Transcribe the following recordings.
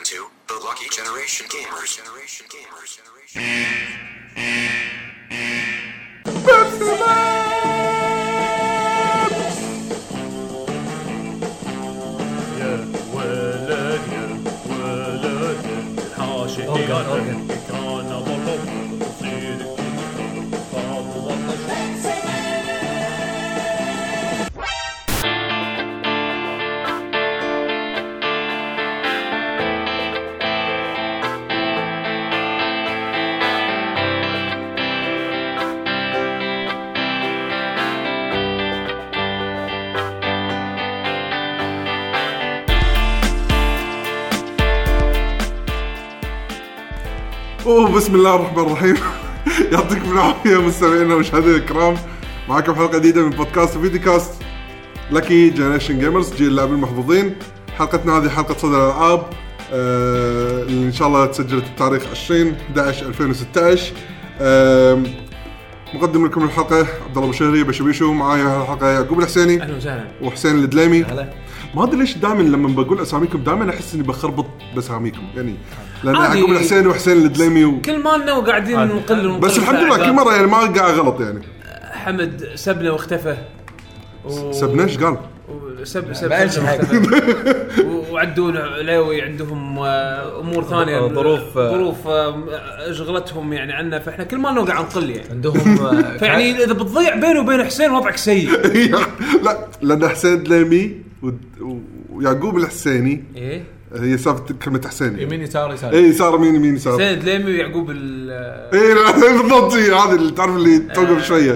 Welcome to the Lucky Generation Gamers. Generation Gamers. generation well. بسم الله الرحمن الرحيم. يعطيكم العافية مستمعينا ومشاهدينا الكرام. معكم حلقة جديدة من بودكاست videocast Lucky Generation Gamers جيل اللاعبين المحظوظين. حلقتنا هذه حلقة صدى الألعاب. آه اللي إن شاء الله تسجلت بتاريخ 20 11 2016 آه مقدم لكم الحلقة عبد الله بشهري بشبيشو معايا الحلقة يعقوب الحسيني أهلا وسهلا. وحسين الدليمي. هلا. ما أدري ليش دائما لما بقول أساميكم دائما أحس إني بخربط باساميكم يعني لأن عادي. يعقوب الحسين وحسين الدليمي و... كل مالنا وقاعدين نقل ونقل بس الحمد لله كل مرة يعني ما قاعد غلط يعني. حمد سبنا واختفى. و... سبنا إيش قال؟ سب سب ما وعدون عليوي عندهم آه، أمور ثانية. ظروف، آه. ظروف آه، أشغلتهم يعني عنا. فإحنا كل مالنا قاعد نقل يعني. عندهم آه، فيعني إذا بتضيع بينه وبين حسين وضعك سيء. لا لأن حسين. و... ويعقوب الحسيني إيه. هي سالفه كلمة حسيني يمين يسار يسار. اي يسار يمين يمين يسار؟ حسين دليمي ويعقوب ال اي بالضبط هي هذه اللي تعرف اللي توقف شوية.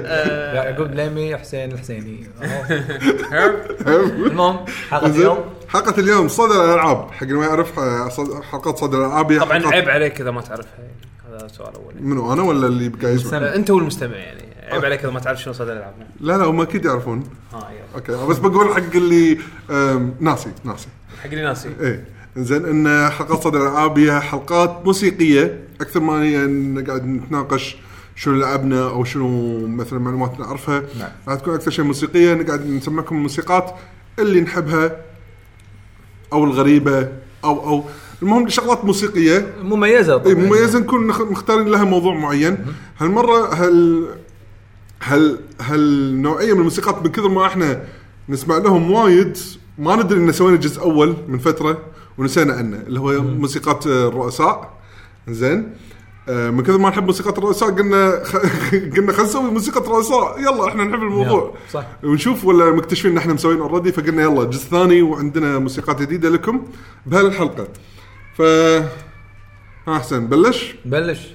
يعقوب ليمي حسين الحسيني. المهم حلقة. اليوم. حلقة اليوم صدى الألعاب. حق اللي ما يعرف صد- حلقات صدى الألعاب. طبعا عيب عليك إذا ما تعرفها هذا سؤال اول يعني. منو أنا ولا اللي قاعد يسمع؟ أنت والمستمع يعني. عيب عليك إذا ما تعرف شنو صدى الألعاب. لا لا هم أكيد يعرفون. يلا. أوكي بس بقول حق اللي ناسي ناسي. حق اللي ناسي. إيه. زين إن حلقات صدى الألعاب هي حلقات موسيقية أكثر ما هي إن قاعد نتناقش شنو لعبنا أو شنو مثلا معلومات نعرفها. نعم. راح تكون أكثر شيء موسيقية قاعد نسمعكم الموسيقات اللي نحبها أو الغريبة أو أو المهم شغلات موسيقية. مميزة طبعا. مميزة نكون مختارين لها موضوع معين. هالمرة هال هال هالنوعيه من الموسيقات من كثر ما إحنا نسمع لهم وايد ما ندري إن سوينا جزء أول من فترة. ونسينا عنه اللي هو موسيقات الرؤساء. زين. آه، من كثر ما نحب موسيقات الرؤساء قلنا خ... قلنا خلينا نسوي موسيقى رؤساء. يلا إحنا نحب الموضوع. صح. ونشوف ولا مكتشفين إن إحنا مسوين اوريدي فقلنا يلا جزء ثاني وعندنا موسيقات جديدة لكم بهالحلقة. ف ها حسين بلش؟ نبلش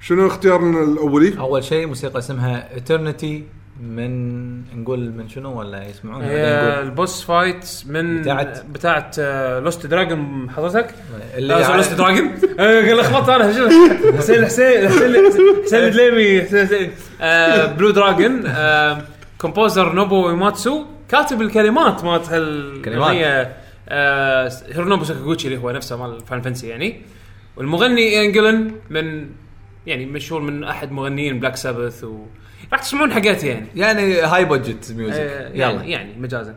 شنو اختيارنا الأولي؟ أول شيء موسيقى اسمها اترنتي من نقول من شنو ولا يسمعون هي البوس فايت من بتاعت- بتاعت لوست دراجون حضرتك؟ اللي لوست دراجون؟ لخبطت أنا حسين حسين حسين حسين الدليمي بلو دراجون كومبوزر نوبو ايماتسو كاتب الكلمات مالت هالاغنيه آه، هيرونوبو ساكاغوتشي اللي هو نفسه مال فاينل فانتسي يعني. والمغني ايان جيلن من يعني مشهور من أحد مغنيين Black Sabbath و راح تسمعون حاجات يعني. يعني هاي budget music يلا. يعني مجازا.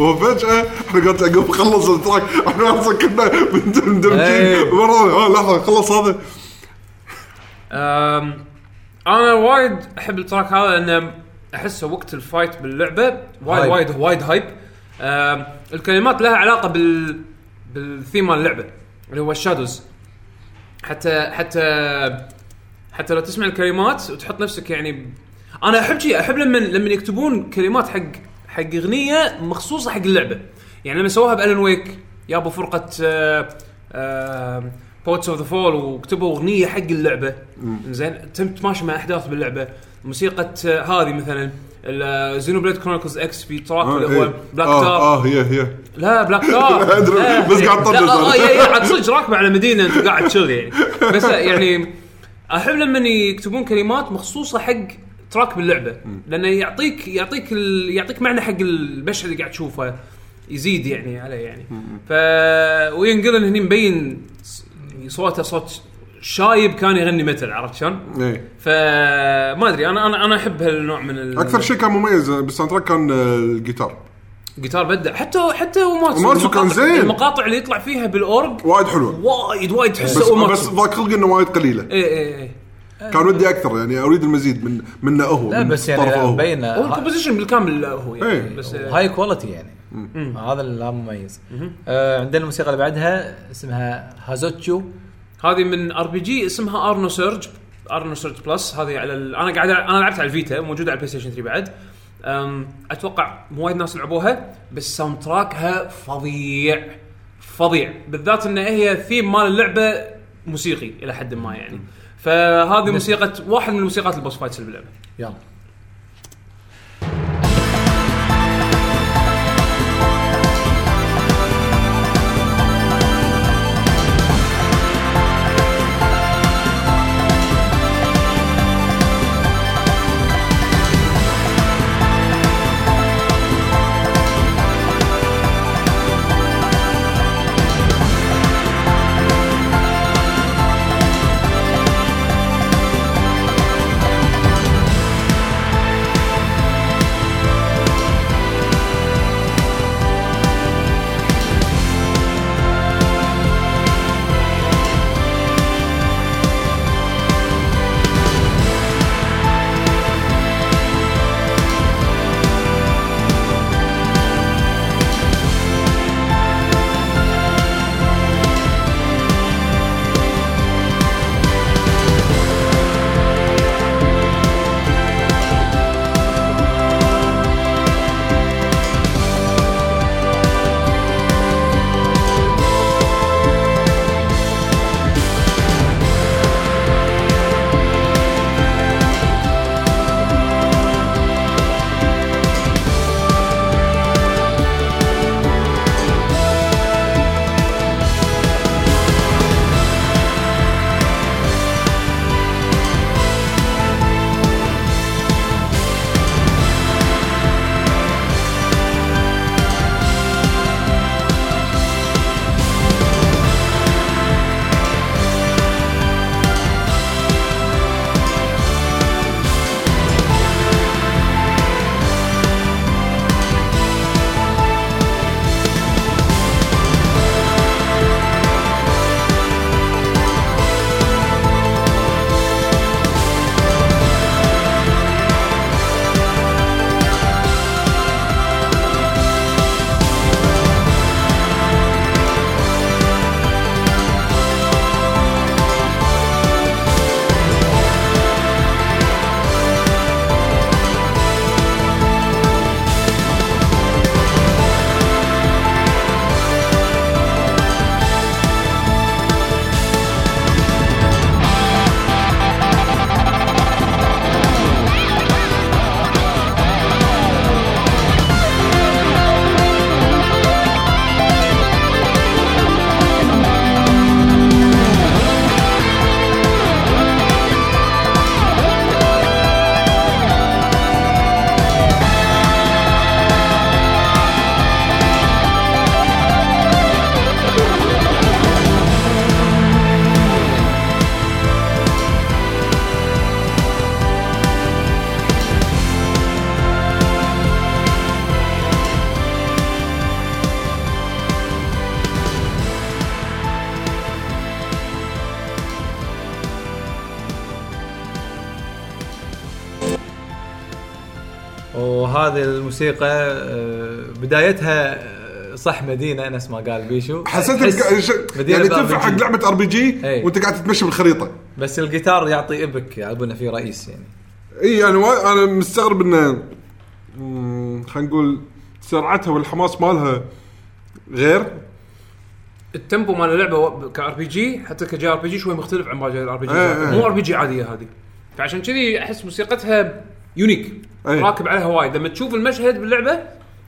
وفجأة إحنا قلت يعقوب خلص ال track. إحنا أصلا كنا مندمجين. إيه. آه لحظة خلص هذا. أنا وايد أحب ال track هذا لأنه أحسه وقت ال fight باللعبة. وايد. وايد وايد hype. الكلمات لها علاقة بال بالثيم مال اللعبة اللي هو ال shadows حتى حتى حتى لو تسمع الكلمات وتحط نفسك يعني أنا أحب شيء أحب لما لما يكتبون كلمات حق حق أغنية مخصوصة حق اللعبة. يعني لما سووها بالن ويك جابوا فرقة بوتس اوف ذا فول وكتبوا أغنية حق اللعبة. زين تماشي مع أحداث باللعبة. موسيقى آه، هذه مثلا زينو بليد كرونيكلز إكس في تراك آه، اللي هو إيه. بلاك تار آه هي هي لا بلاك تار بس قاعد أنا. آه يا عاد صدق راكبة على مدينة أنت قاعد تشل يعني. بس يعني أحب لما يكتبون كلمات مخصوصة حق track باللعبة. لأنه يعطيك يعطيك ال... يعطيك معنى حق المشهد اللي قاعد تشوفه يزيد يعني عليه يعني. ف وينقل هني مبين صوته صوت شايب كان يغني متل عرفت شلون؟ إيه. فما أدري أنا أنا أنا أحب هالنوع من ال- أكثر شيء كان مميز بال soundtrack كان الجيتار. جيتار بدع حتى حتى وماتسو وماتسو كان زين. المقاطع اللي يطلع فيها بالأورجن وايد حلوة. وايد وايد تحسه بس ضاق خلقي إنه وايد قليلة. إيه إيه إيه. كان ودي أكثر يعني أريد المزيد من منه هو لا من بس طرفه يعني هو. مبين هو ال composition بالكامل هو يعني إيه. بس هاي quality يعني. هذا اللي مميز. آه عندنا الموسيقى اللي بعدها اسمها هازوتشو هذه من RPG اسمها ارنو سيرج ارنو سيرج بلس هذه على ال... أنا قاعد أنا لعبت على ال Vita موجوده على ال PlayStation 3 بعد. أم... أتوقع مو وايد ناس لعبوها بس soundtrack ها فظيع فظيع. بالذات إن هي ثيم مال اللعبة موسيقي إلى حد ما يعني. فهذه موسيقى واحد من الموسيقات البوس فايتس اللي باللعبه يلا. وهذه الموسيقى آه، بدايتها آه، صح مدينة نفس ما قال بيشو حسيت تحس بك- ش- مدينة يعني تنفع. حق لعبة ار بي جي. وأنت قاعد تتمشى بالخريطة بس الجيتار يعطي إبك يلعبونه فيه رئيس يعني إي يعني أنا مستغرب إنه خلينا نقول سرعتها والحماس مالها غير التمبو مال اللعبة كار بي جي حتى كجي ار بي جي شوي مختلف عن باقي الار بي جي. مو ار بي جي عادية هذه فعشان كذي أحس موسيقتها يونيك. إيه. راكب عليها وايد لما تشوف المشهد باللعبة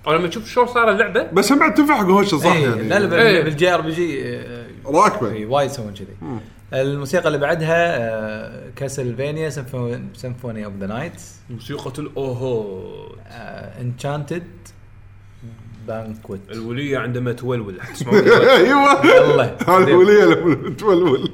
أو لما تشوف شلون صار اللعبة بس هم بعد تنفع حق هوشه صح إيه، يعني. لا لا إيه. بالجي آر بي جي راكبة. إيه، وايد يسوون كذي. الموسيقى اللي بعدها آه، كاسلفينيا سيمفوني اوف ذا نايت موسيقى الأوهو. انشانتد بانكوت الوليه عندما تولول. تسمعون؟ أيوه. يلا هذه الوليه لما تولول.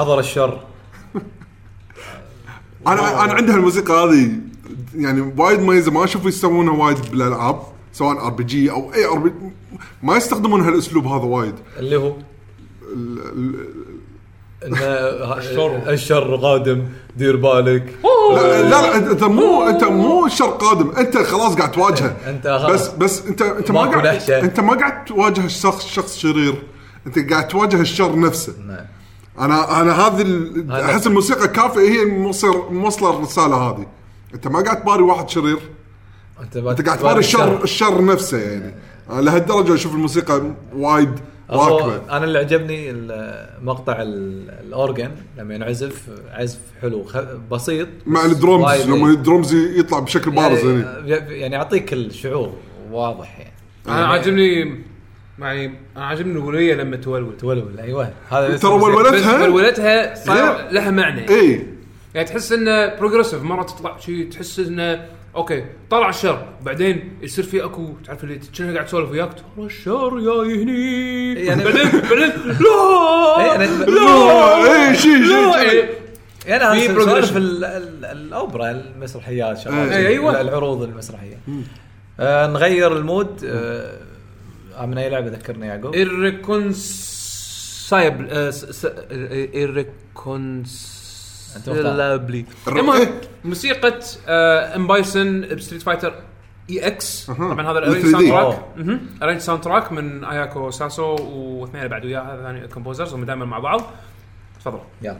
وحضر الشر. أنا أنا عندي هالموسيقى هذه يعني وايد مميزة. ما أشوف يسوونها وايد بالألعاب سواء RPG أو أي ار بي ما يستخدمون هالأسلوب هذا وايد. اللي هو؟ الشر. الشر قادم دير بالك. لا لا, انت مو أنت مو الشر قادم. أنت خلاص قاعد تواجهه. أنت خلاص. بس بس انت أنت ما قاعد. أنت ما قاعد تواجه شخص شخص شرير. أنت قاعد تواجه الشر نفسه. نعم. أنا أنا هذه ال- هذا- أحس الموسيقى كافية هي موصل موصله الرساله هذه. أنت ما قاعد تباري واحد شرير. أنت أنت قاعد تباري الشر الشر نفسه يعني. أنا لهالدرجة أشوف الموسيقى وايد هو راكبة. أنا اللي عجبني ال- مقطع ال- الأورجن لما ينعزف عزف حلو خ... بسيط مع بس الدرومز وايد- لما الدرومز يطلع بشكل بارز يعني يعني, يعني يعطيك الشعور واضح يعني. أنا عاجبني يعني أنا عاجبني الوليه لما تولول تولول أيوه هذا ترى ولدتها؟ ولولتها صار. لها معنى. إي. يعني تحس إنه progressive مرة تطلع شيء تحس إنه okay طلع الشر. بعدين يصير في أكو تعرف اللي كأنها قاعد تسولف وياك؟ ترى الشر جاي هني يعني- بعدين بعدين إيه، لا يعني- لا! إي شيء شيء. يعني في سوالف progression. ال- ال- الأوبرا المسرحيات شغال. إيه، أيوة. العروض المسرحية. آه نغير المود. آه من اي لعبة ذكرني يعقوب. irreconcilable آه، س- س- irreconcilably المهم إيه. موسيقى آه، ام بايسون بستريت فايتر اي إكس. طبعا هذا ال الارينج 3D. ساوند تراك. ارينج ساوند تراك من اياكو ساسو واثنين بعد وياه هذا ثاني كومبوزرز هم دائما مع بعض. تفضل. يلا.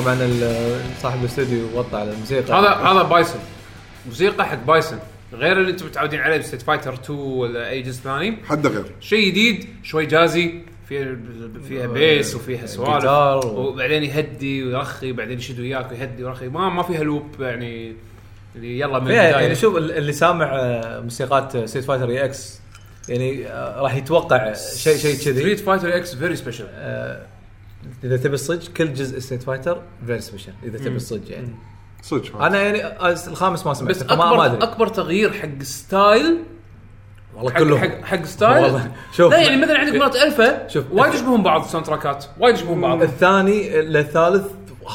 طبعا صاحب الاستوديو وطى على الموسيقى. هذا هذا بايسون. موسيقى حق بايسون. غير اللي أنتم متعودين عليه ب Street Fighter 2 ولا أي جزء ثاني. حد غير. شيء جديد شوي jazzy. فيها فيها bass وفيها سوالف. جيتار و- وبعدين يهدي ويرخي بعدين يشد وياك ويهدي ويرخي. ما ما فيها loop يعني اللي يلا من البداية. يعني شوف ال- اللي سامع آه، موسيقات Street Fighter EX يعني آه، راح يتوقع شيء شيء كذي. Street Fighter EX very special آه، إذا تبي الصدق كل جزء Street Fighter very special إذا تبي الصدق يعني. صدق أنا يعني الخامس ما سمعت بس فما ما اكبر أدري. أكبر تغيير حق style والله كلهم. حق, حق style؟ والله. شوف. لا يعني مثلا عندك مرات ألفا شوف. وايد يشبهون بعض الساوند تراكات وايد يشبهون بعض. الثاني للثالث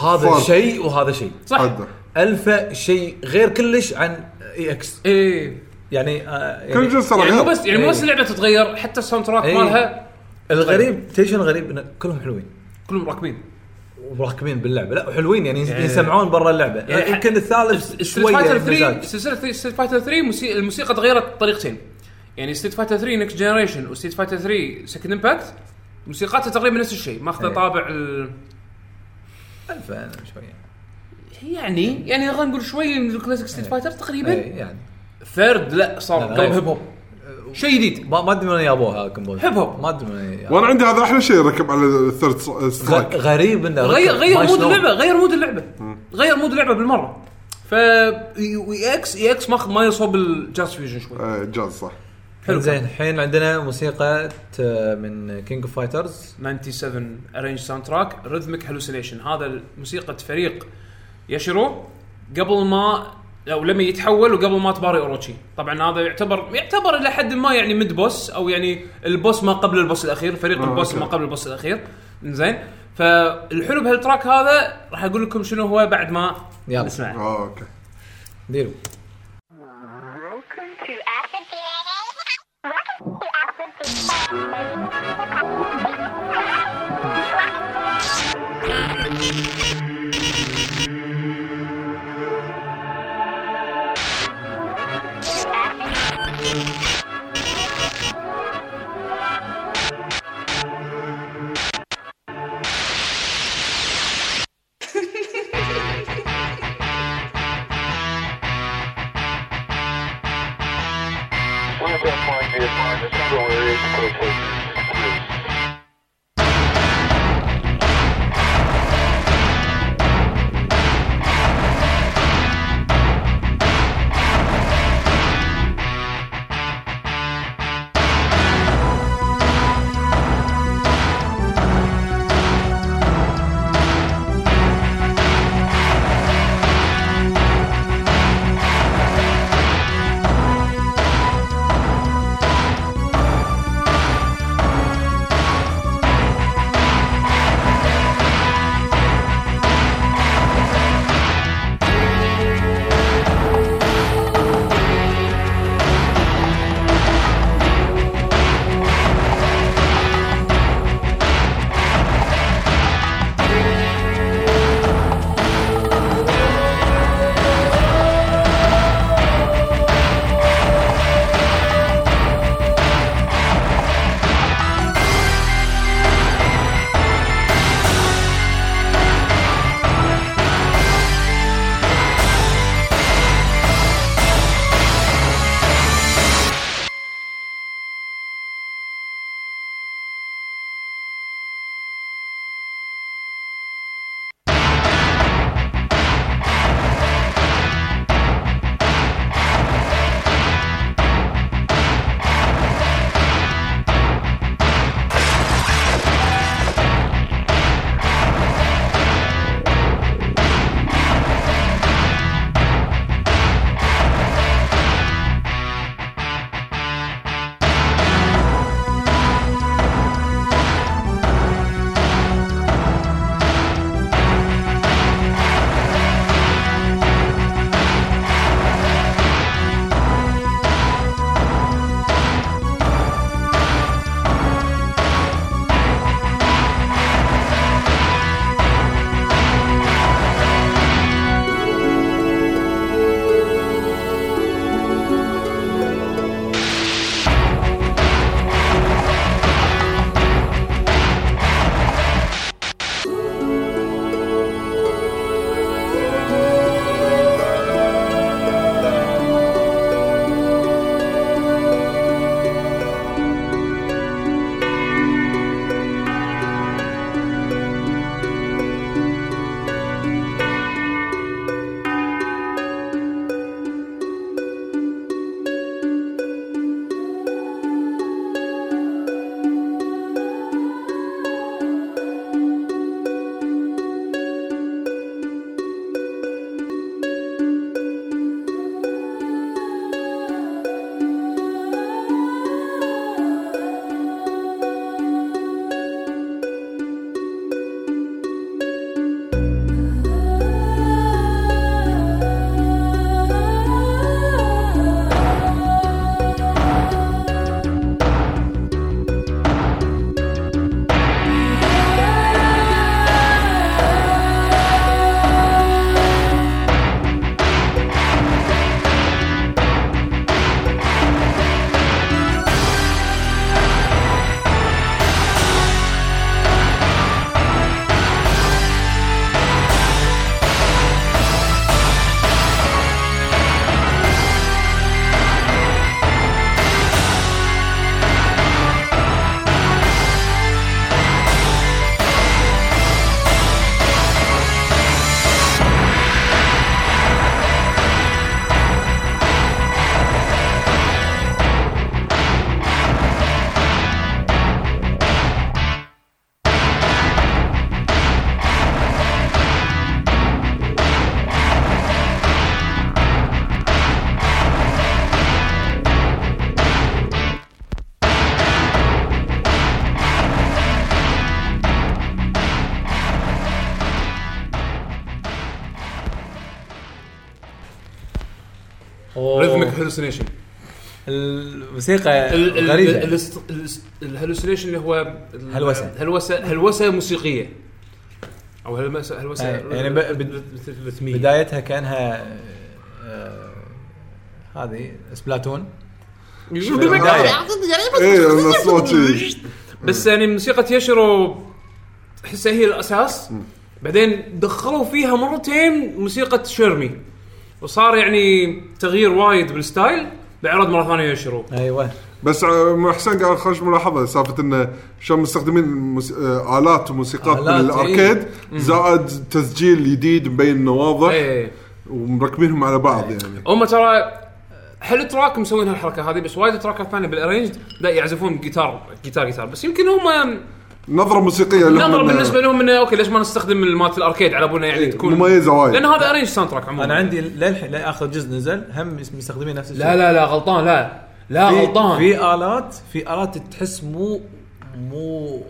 هذا. شيء وهذا شيء. صح. ألفا شيء غير كلش عن EX إيه. يعني, آه كل جزء ترى يعني مو بس يعني مو إيه. بس اللعبة تتغير حتى ال soundtrack إيه. مالها الغريب تدري شنو الغريب؟ إن كلهم حلوين. كلهم راكبين وراكبين باللعبة. لا وحلوين يعني يسمعون برا اللعبة. يعني يمكن الثالث شوية Fighter 3 مزاج سلسلة Street Fighter 3 موسي... الموسيقى تغيرت بطريقتين يعني Street Fighter 3 Next Generation و Street Fighter 3 Second Impact موسيقاتها تقريبا نفس الشيء ماخذه إيه. طابع ال... الفا شوية يعني يعني خلينا نقول شوي من ال classic Street Fighter تقريبا. اي يعني. Third لا صار قلب. hip hop. شيء جديد. ما ما أدري من وين جابوها compose hip hop. ما أدري من. وأنا عندي هذا أحلى شيء ركب على ال Third Strike غريب إنه غير. غير mood. اللعبة غير mood اللعبة. غير mood اللعبة بالمرة. ف EX EX ماخذ ما يصوب ال jazz fusion شوي. جاز صح. حلو. زين الحين عندنا موسيقى من King of Fighters 97 arrange soundtrack Rhythmic Hallucination هذا موسيقى فريق يشرو. قبل ما أو لما يتحول وقبل ما تباري أوروتشي. طبعا هذا يعتبر يعتبر إلى حد ما يعني mid boss أو يعني ال boss ما قبل ال boss الأخير فريق آه، ال boss okay. ما قبل ال boss الأخير. زين فالحلو بهال track هذا راح أقول لكم شنو هو بعد ما يلا. نسمعه. آه okay. ديروا Welcome to Acid Welcome to Acid. Hallucination الموسيقى غريبة. ال hallucination اللي هو ال- هلوسة. هلوسه هلوسة موسيقية. أو هلوسه هلوسة أي، يعني ب- بد- رتميه بدايتها كأنها آه، هذه Splatoon. إيه الصوت شي. بس يعني موسيقى يشرو تحسها هي الأساس. بعدين دخلوا فيها مرتين موسيقى شيرمي. وصار يعني تغيير وايد بال style بعرض مرة ثانية يشرو أيوه. بس آه، حسين قال خوش ملاحظة سالفة انه شلون مستخدمين موس... آه، آلات وموسيقات من آلات، ال arcade زائد تسجيل جديد مبين واضح إيه ومركبينهم على بعض يعني. هم ترى حلو track مسوين هالحركة هذه بس وايد تراكات ثانية بال arrange لا يعزفون جيتار جيتار جيتار. بس يمكن هم نظرة موسيقية لهم نظرة إنه بالنسبة لهم إنه okay ليش ما نستخدم مالت ال arcade على بالنا يعني تكون مميزه وايد لأن هذا arrange soundtrack عموما. أنا عندي للحين لاخر جزء نزل هم مستخدمين نفس الشيء. لا لا لا غلطان لا لا في- غلطان. في آلات في آلات تحس مو مو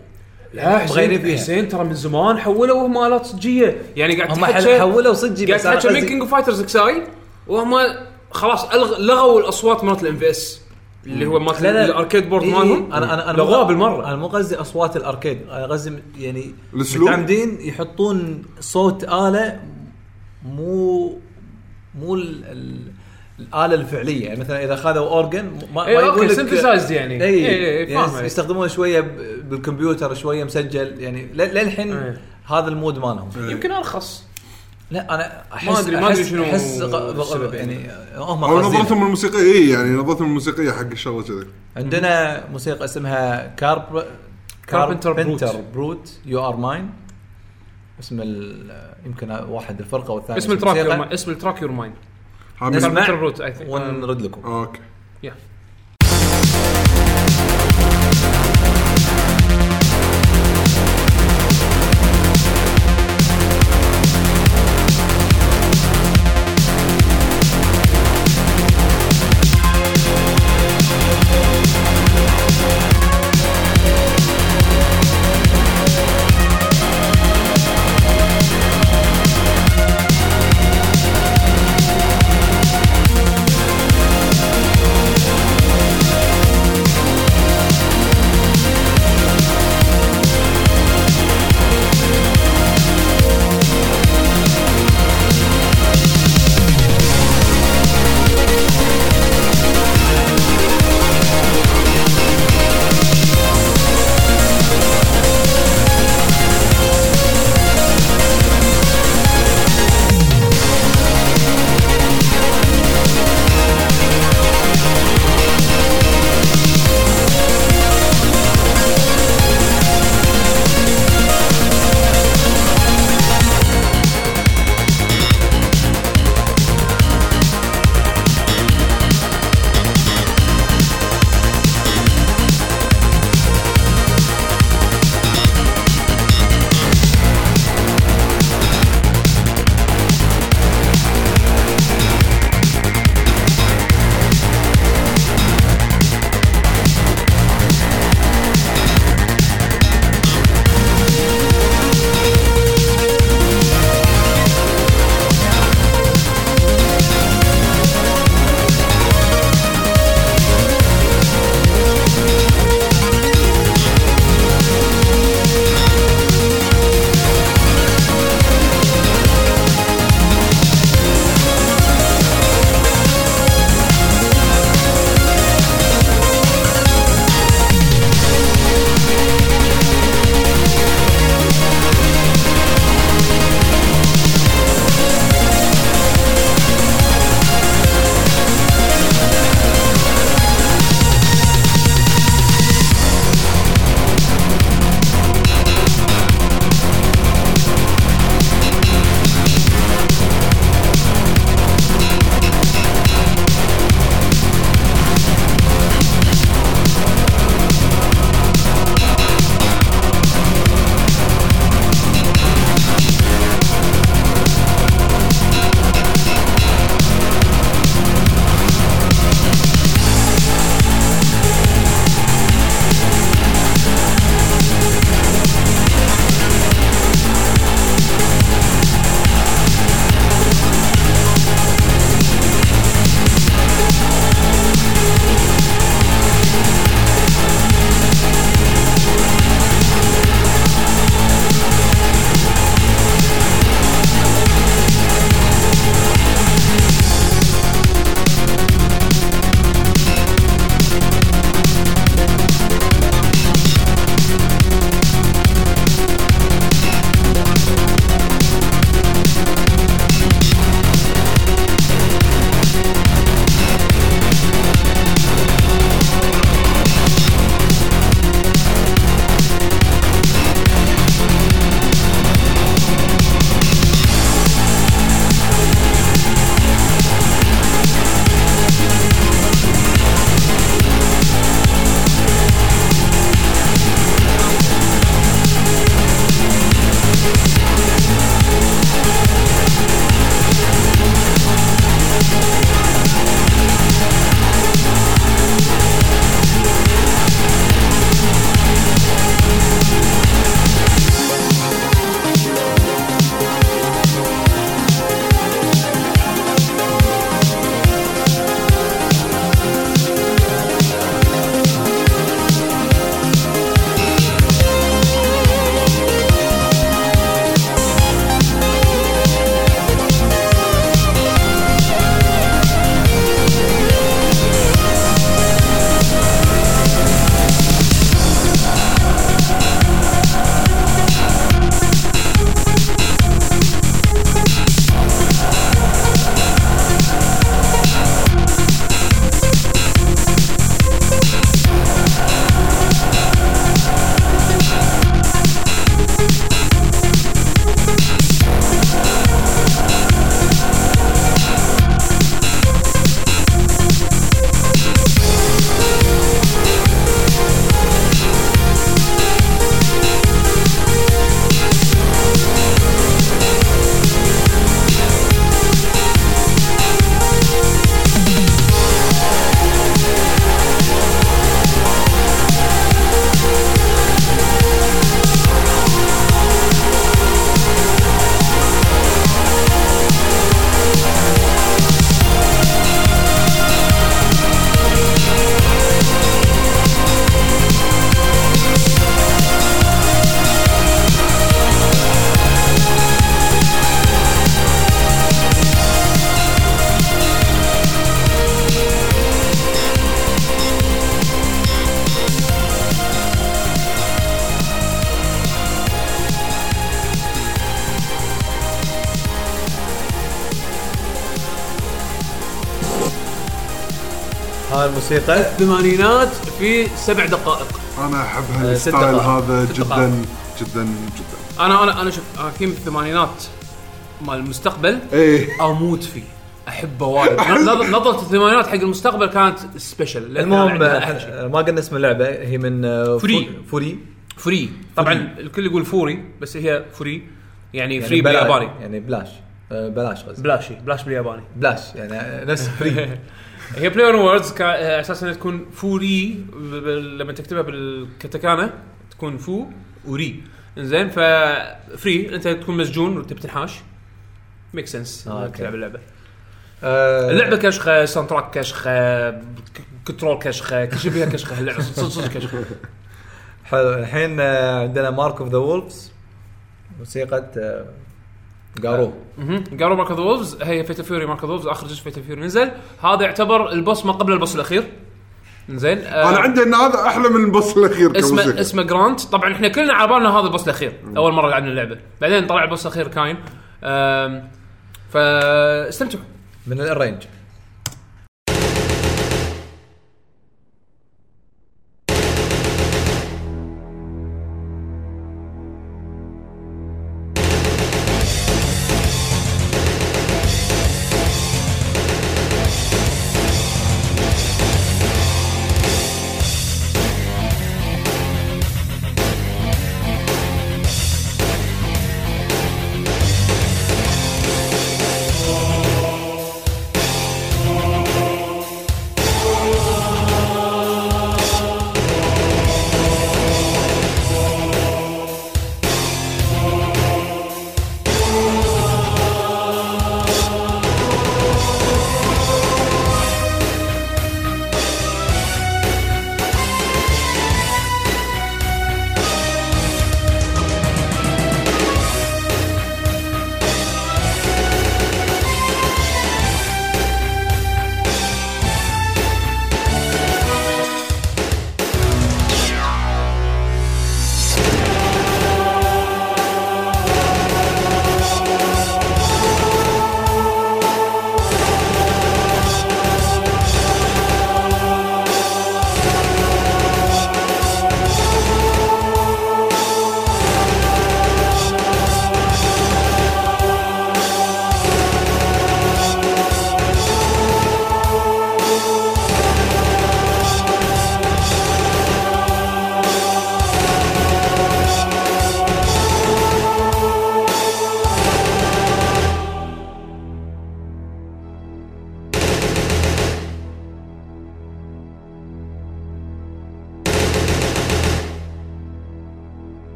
لا مغيرين حسين فيها. حسين ترى من زمان حولوا هم آلات صجية. يعني قاعد هم تحكي حل- حولوا صجي قاعد بس أنا تحكي من قصدي- King of Fighters XI وهم خلاص ألغ... لغوا الأصوات مالت ال MVS اللي هو لا ال arcade board إيه، مالهم؟ أنا أنا أنا لغوها بالمرة. أنا مو قصدي أصوات ال arcade. أنا قصدي يعني الأسلوب؟ متعمدين يحطون صوت آلة مو مو ال ال الآلة الفعلية. يعني مثلا إذا خذوا أورجن ما, إيه، ما يقول لك synthesized يعني. اي إيه، إيه، فاهم يعني. يستخدمون شوية بالكمبيوتر شوية مسجل. يعني ل- للحين إيه. هذا ال mood مالهم. يمكن أرخص. لا أنا احس ما أدري- ما أحس- شنو أحس غ- يعني. هم أو قاصدين. نظرتهم الموسيقية إي يعني نظرتهم الموسيقية حق الشغلة كذي. عندنا موسيقى اسمها Carp Carpenter Brute. Brute. You are mine اسم ال- يمكن واحد الفرقة والثاني اسم ال track اسم ال track You're mine نسمع. ونرد لكم. okay. يا هاي الموسيقى. الثمانينات في سبع دقائق. أنا أحب آه، ست هال style. هذا ست جدا دقائق. جدا جدا. أنا أنا أنا شوف أنا في الثمانينات مال المستقبل إيه. أموت فيه. أحبه وايد. نظ- نظرة الثمانينات حق المستقبل كانت special لأن المهم شيء. آه، ما قلنا اسم اللعبة. هي من آه، Furi. فو- Furi. Free. طبعا الكل يقول Furi بس هي free يعني, free بلا- بالياباني. يعني بلاش. آه، بلاش قصدي. بلاشي بلاش بالياباني. بلاش. يعني آه، نفس free. هي play on words أساسا تكون Furi لما تكتبها بالكتاكانا تكون فو وري. إنزين ف Furi أنت تكون مسجون وتبي تنحاش make sense آه، إنك. تلعب اللعبة. آه، اللعبة كشخة soundtrack كشخة control كشخة كل شيء فيها كشخة اللعبة صدق صدق كشخة. حلو. الحين آه، عندنا Mark of the Wolves موسيقى Garou. Garou Mark the Wolves هي Fatal Fury Mark the Wolves آخر جزء Fatal Fury نزل. هذا يعتبر ال boss ما قبل ال boss الأخير. زين آه أنا عندي إن هذا أحلى من ال boss الأخير اسمه كموسيقى. اسمه Grant طبعا إحنا كلنا على بالنا هذا ال boss الأخير أول مرة لعبنا اللعبة. بعدين طلع ال boss الأخير Kain. آم، فاستمتعوا. من ال arrange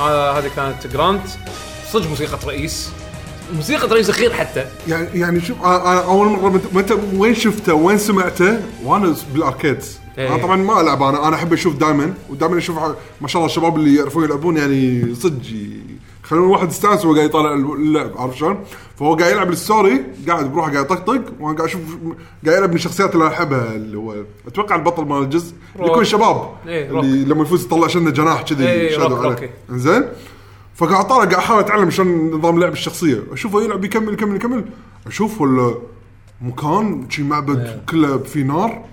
هذا هذه كانت Grant. صدق موسيقى رئيس. موسيقى رئيس أخير حتى. يعني يعني شوف أنا أنا أول مرة مت- متى وين شفته؟ وين سمعته؟ وأنا بال arcade. إيه. أنا طبعا ما ألعب أنا أنا أحب أشوف دائما ودائما أشوف ما شاء الله الشباب اللي يعرفون يلعبون يعني صدق يخلون الواحد يستانس وهو قاعد يطالع اللعب عارف شلون؟ فهو قاعد يلعب ال story قاعد بروحه قاعد يطقطق وأنا قاعد أشوف قاعد يلعب من الشخصيات اللي أحبها اللي هو أتوقع البطل مال الجزء اللي يكون شباب إيه، روك. اللي لما يفوز يطلع شنه جناح كذي إيه، shadow عليه. روكي. زين فقاعد طالع قاعد أحاول أتعلم شلون نظام لعب الشخصية أشوفه يلعب يكمل يكمل يكمل أشوف ولا مكان شي معبد كله في نار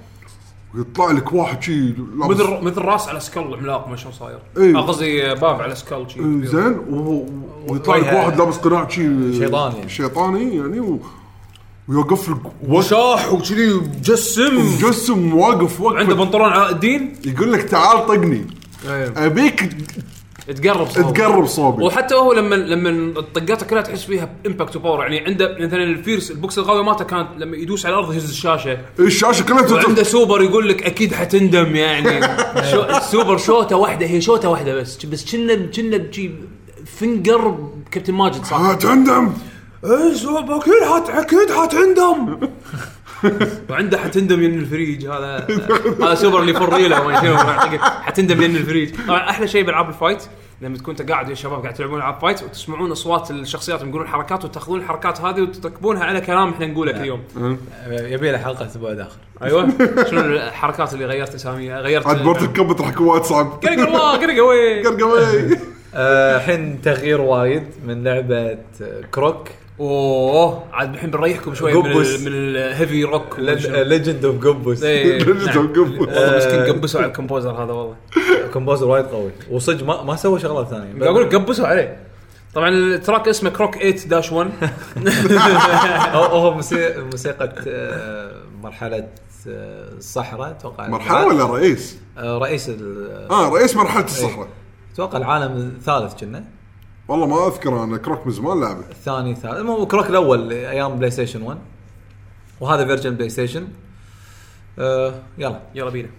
ويطلع لك واحد شي لابس مثل مثل راس على سكال عملاق ما شلون صاير. إيه. آه، قصدي باب على سكال شي. إيه، زين و- ويطلع لك وجهه واحد لابس قناع شي شيطاني. شيطاني يعني و... ويوقف لك وشاح وكذي مجسم. مجسم واقف عنده وقف بنطلون علاء الدين يقول لك تعال طقني. أبيك تقرب صوب. تقرب صوبي. وحتى هو لما لما طقاته كلها تحس فيها impact و power يعني عنده مثلا ال fierce البوكس القوي مالته كانت لما يدوس على الأرض يهز الشاشة. الشاشة كلها وعنده تت- سوبر يقول لك أكيد حتندم يعني. شو السوبر شوتة واحدة هي شوتة واحدة بس. بس كنا كنا فنجر كابتن ماجد صح؟ هتندم إيه سوبر أكيد حت أكيد حتندم. وعنده حتندم ين الفريج. هذا هذا سوبر اللي فريله وما شنو يعطيك حتندم ين الفريج. طبعا أحلى شيء بألعاب الفايت لما تكون انت قاعد يا شباب قاعد تلعبون ألعاب فايت وتسمعون أصوات الشخصيات يقولون حركات وتأخذون الحركات هذه وتركبونها على كلام إحنا نقوله كل يوم. يبي له حلقة بعد اخر أيوه. شنو الحركات اللي غيرت اساميها غيرت عاد بورت الكبت راح يكون وايد صعب. قرق الله قرق آه، الحين تغيير وايد من لعبة كروك. أوه عاد الحين بنريحكم شوي من قبس. ال- من الهيفي روك ليجند اوف إيه، Legend of نعم. Gumbus. والله مسكين قبسوا على الكمبوزر هذا والله. composer وايد قوي. وصدق ما ما سوى شغلات ثانية. أقول لك قبسوا عليه. طبعا ال track اسمه Croc 8 dash 1 هو موسيقى موسيقى آه، مرحلة آه، الصحراء أتوقع. مرحلة ولا رئيس؟ آه، رئيس ال- آه رئيس مرحلة الصحراء. أتوقع العالم الثالث كنا. والله ما أذكر أنا Croc من زمان لعبه. الثاني الثالث المهم Croc الأول أيام PlayStation 1 وهذا version PlayStation آه يلا يلا بينا.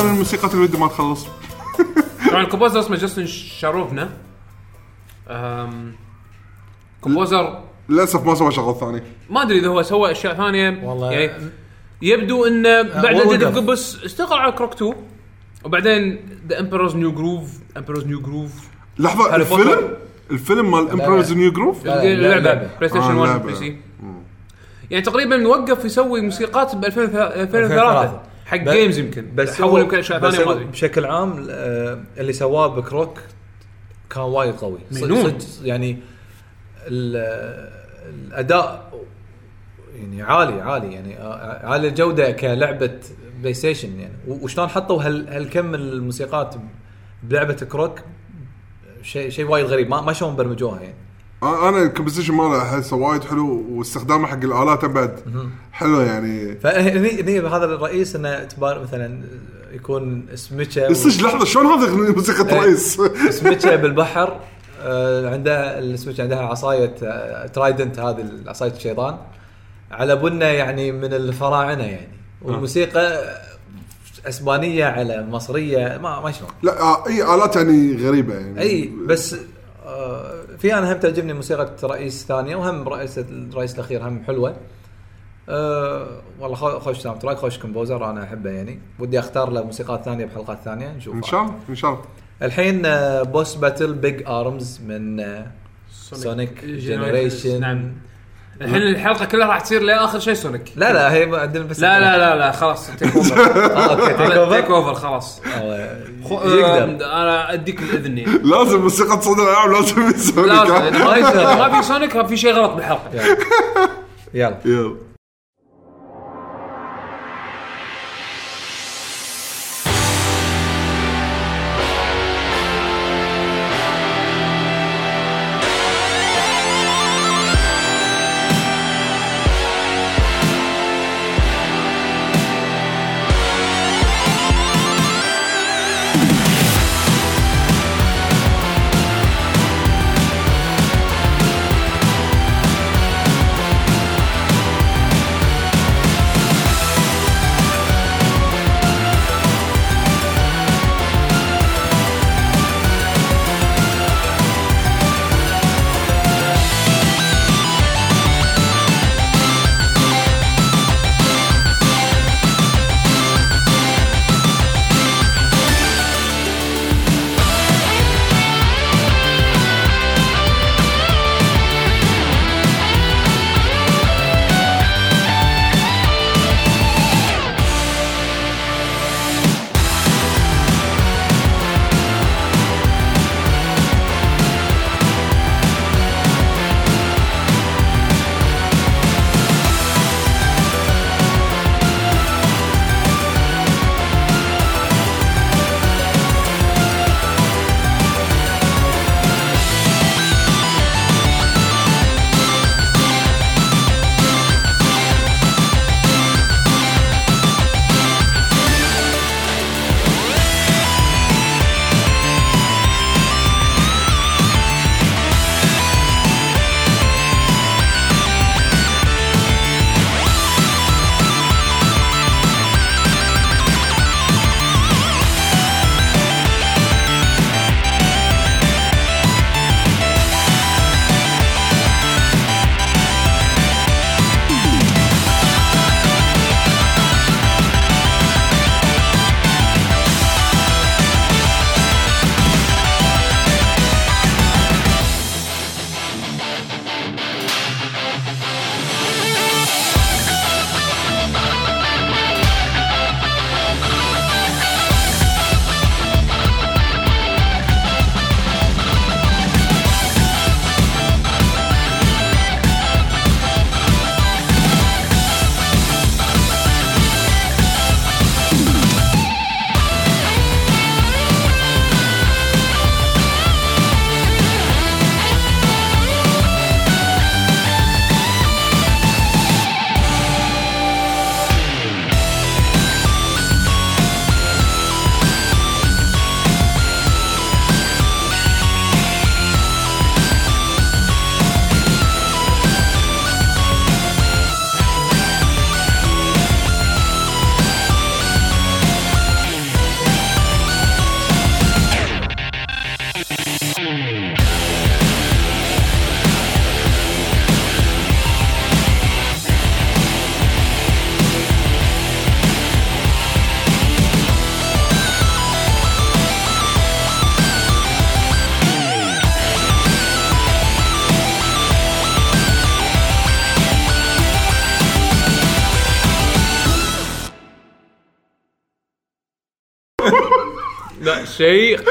هذا من الموسيقات اللي ودي ما تخلص طبعا ال composer اسمه Justin Scharvona أم، composer للأسف ما سوى شغل ثاني ما أدري إذا هو سوى أشياء ثانية والله. يعني يبدو انه بعد وقف. جديد Gobbos اشتغل على Croc 2 وبعدين The Emperor's New Groove Emperor's New Groove لحظة هاري الفيلم بوتر. الفيلم مال Emperor's New Groove لا، لا، اللعبه لعبة. PlayStation آه، 1 لعبة. PC يعني تقريبا وقف يسوي موسيقات ب 2003 2003. حق games يمكن. بس حول يمكن اشياء بس ثانية ما هو أدري. بشكل عام آه، اللي سواه ب Croc كان وايد قوي. صدق- مجنون. يعني ال- الأداء يعني عالي عالي يعني آه، عالي الجودة كلعبة PlayStation يعني وشلون حطوا هال هالكم الموسيقات بلعبة Croc شيء شيء وايد غريب. ما ما شلون برمجوها يعني. آه، أنا ال composition ماله احسه وايد حلو واستخدامه حق الآلات بعد حلو يعني. فهني هني هذا الرئيس إنه تبار مثلا يكون سمكه صدق لحظة شلون هذا موسيقى إيه. رئيس سمكه بالبحر آه، عندها السمكه عندها عصاية آه، ترايدنت هذه عصاية الشيطان. على بنه يعني من الفراعنة يعني. والموسيقى أسبانية على مصرية ما ما شلون. لا آه، إي آلات يعني غريبة يعني. إي بس آه، في أنا هم تعجبني موسيقى رئيس ثانية وهم رئيس الرئيس الأخير هم حلوة. أه والله خو- خوش soundtrack خوش composer أنا أحبه يعني. ودي أختار له موسيقات ثانية بحلقات ثانية نشوف إن شاء الله إن شاء الله. الحين آه، boss battle Big Arms من آه، Sonic Generation نعم. الحين الحلقة كلها راح تصير لآخر شيء Sonic. لا لا هي عندنا بس لا لا لا لا خلاص take over آه، okay take take over خلاص. آه، خو- يقدر. أنا أديك الاذن يعني لازم موسيقى صدى الألعاب لازم يسوي لازم. إذا ما- ما في سونيك في شيء غلط بالحلقة. يلا. يلا.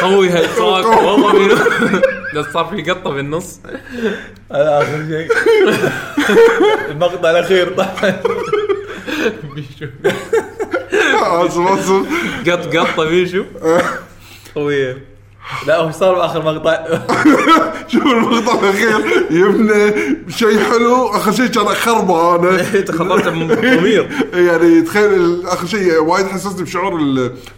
شيء قوي هالتراك والله من بس صار في قطة بالنص. هذا آخر شيء. المقطع الأخير طبعا. بيشو اسف اسف قط قطة بيشو قويه لا هو صار بآخر مقطع. شوف المقطع الأخير. يبنى شيء حلو آخر شيء كان خربانه انت خطرت من ضمير يعني تخيل آخر شيء وايد حسسني بشعور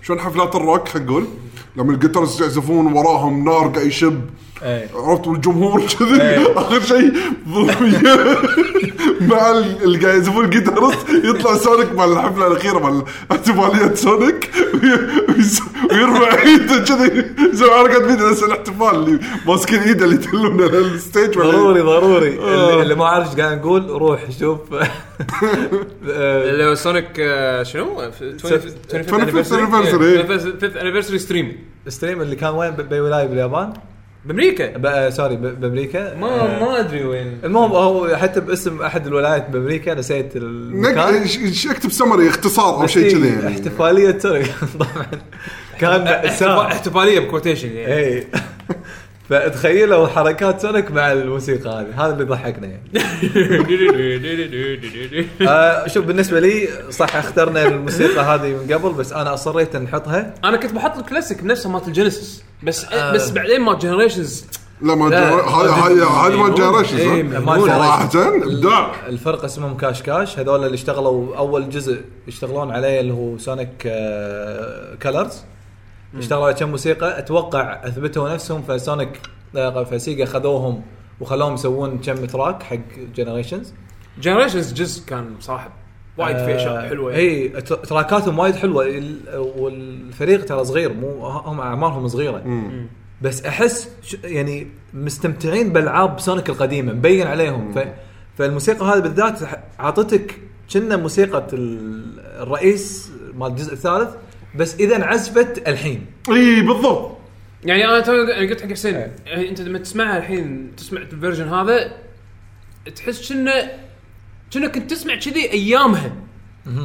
شلون حفلات الروك خلينا نقول. لما ال guitars يعزفون وراهم نار قاعد يشب. عرفت والجمهور كذي. إيه. آخر شيء مع ال- اللي قاعد يزفون ال guitarist يطلع Sonic مع الحفلة الأخيرة مع احتفاليه Sonic ويرفع ايده كذي يسوي حركة بيده نفس الاحتفال اللي ماسكين إيده اللي يدلونه لل stage ولا- ضروري ضروري. آه. اللي, ما عارف إيش قاعد نقول روح شوف. آه، اللي هو Sonic آه، شنو؟ 25th anniversary. 25th anniversary. stream stream اللي كان وين؟ بولايه باليابان؟ بأمريكا. ب- sorry ب- بأمريكا؟ ما آه، ما أدري وين. المهم هو حتى باسم أحد الولايات بأمريكا نسيت المكان. ش- ش- اكتب سمري اختصار أو شيء إيه، كذي يعني. احتفالية Sonic طبعا. كان احتفالية ب quotation يعني. اي فتخيلوا حركات Sonic مع الموسيقى هذه. هذا اللي ضحكنا يعني. آه شوف بالنسبة لي صح اخترنا الموسيقى هذه من قبل بس أنا أصريت ان نحطها. أنا كنت بحط الكلاسيك نفسه مالت ال Genesis. بس بس بعدين مال Generations لا ما هذا هذا هذا ما إيه، Generation إيه، ما صراحة. ابداع الفرقه اسمهم Cash Cash. هذول اللي اشتغلوا أول جزء يشتغلون عليه اللي هو سونيك آه كلرز اشتغلوا على كم موسيقى. أتوقع أثبتوا نفسهم فسونيك آه، ف Sega خذوهم وخلوهم يسوون كم track حق Generations Generations جزء كان صاحب وايد في أشياء حلوة. يعني. إي تر- تراكاتهم وايد حلوة. ال- والفريق ترى صغير مو هم أعمارهم صغيرة. بس أحس يعني مستمتعين بالعاب Sonic القديمة مبين عليهم. ف فالموسيقى هذه بالذات عطتك كنا موسيقى ال- الرئيس مال الجزء الثالث بس اذا انعزفت الحين اي بالضبط يعني أنا تو قلت حق حسين إيه. يعني انت لما تسمعها الحين تسمع ال version هذا تحس كنا كنا كنت تسمع كذي ايامها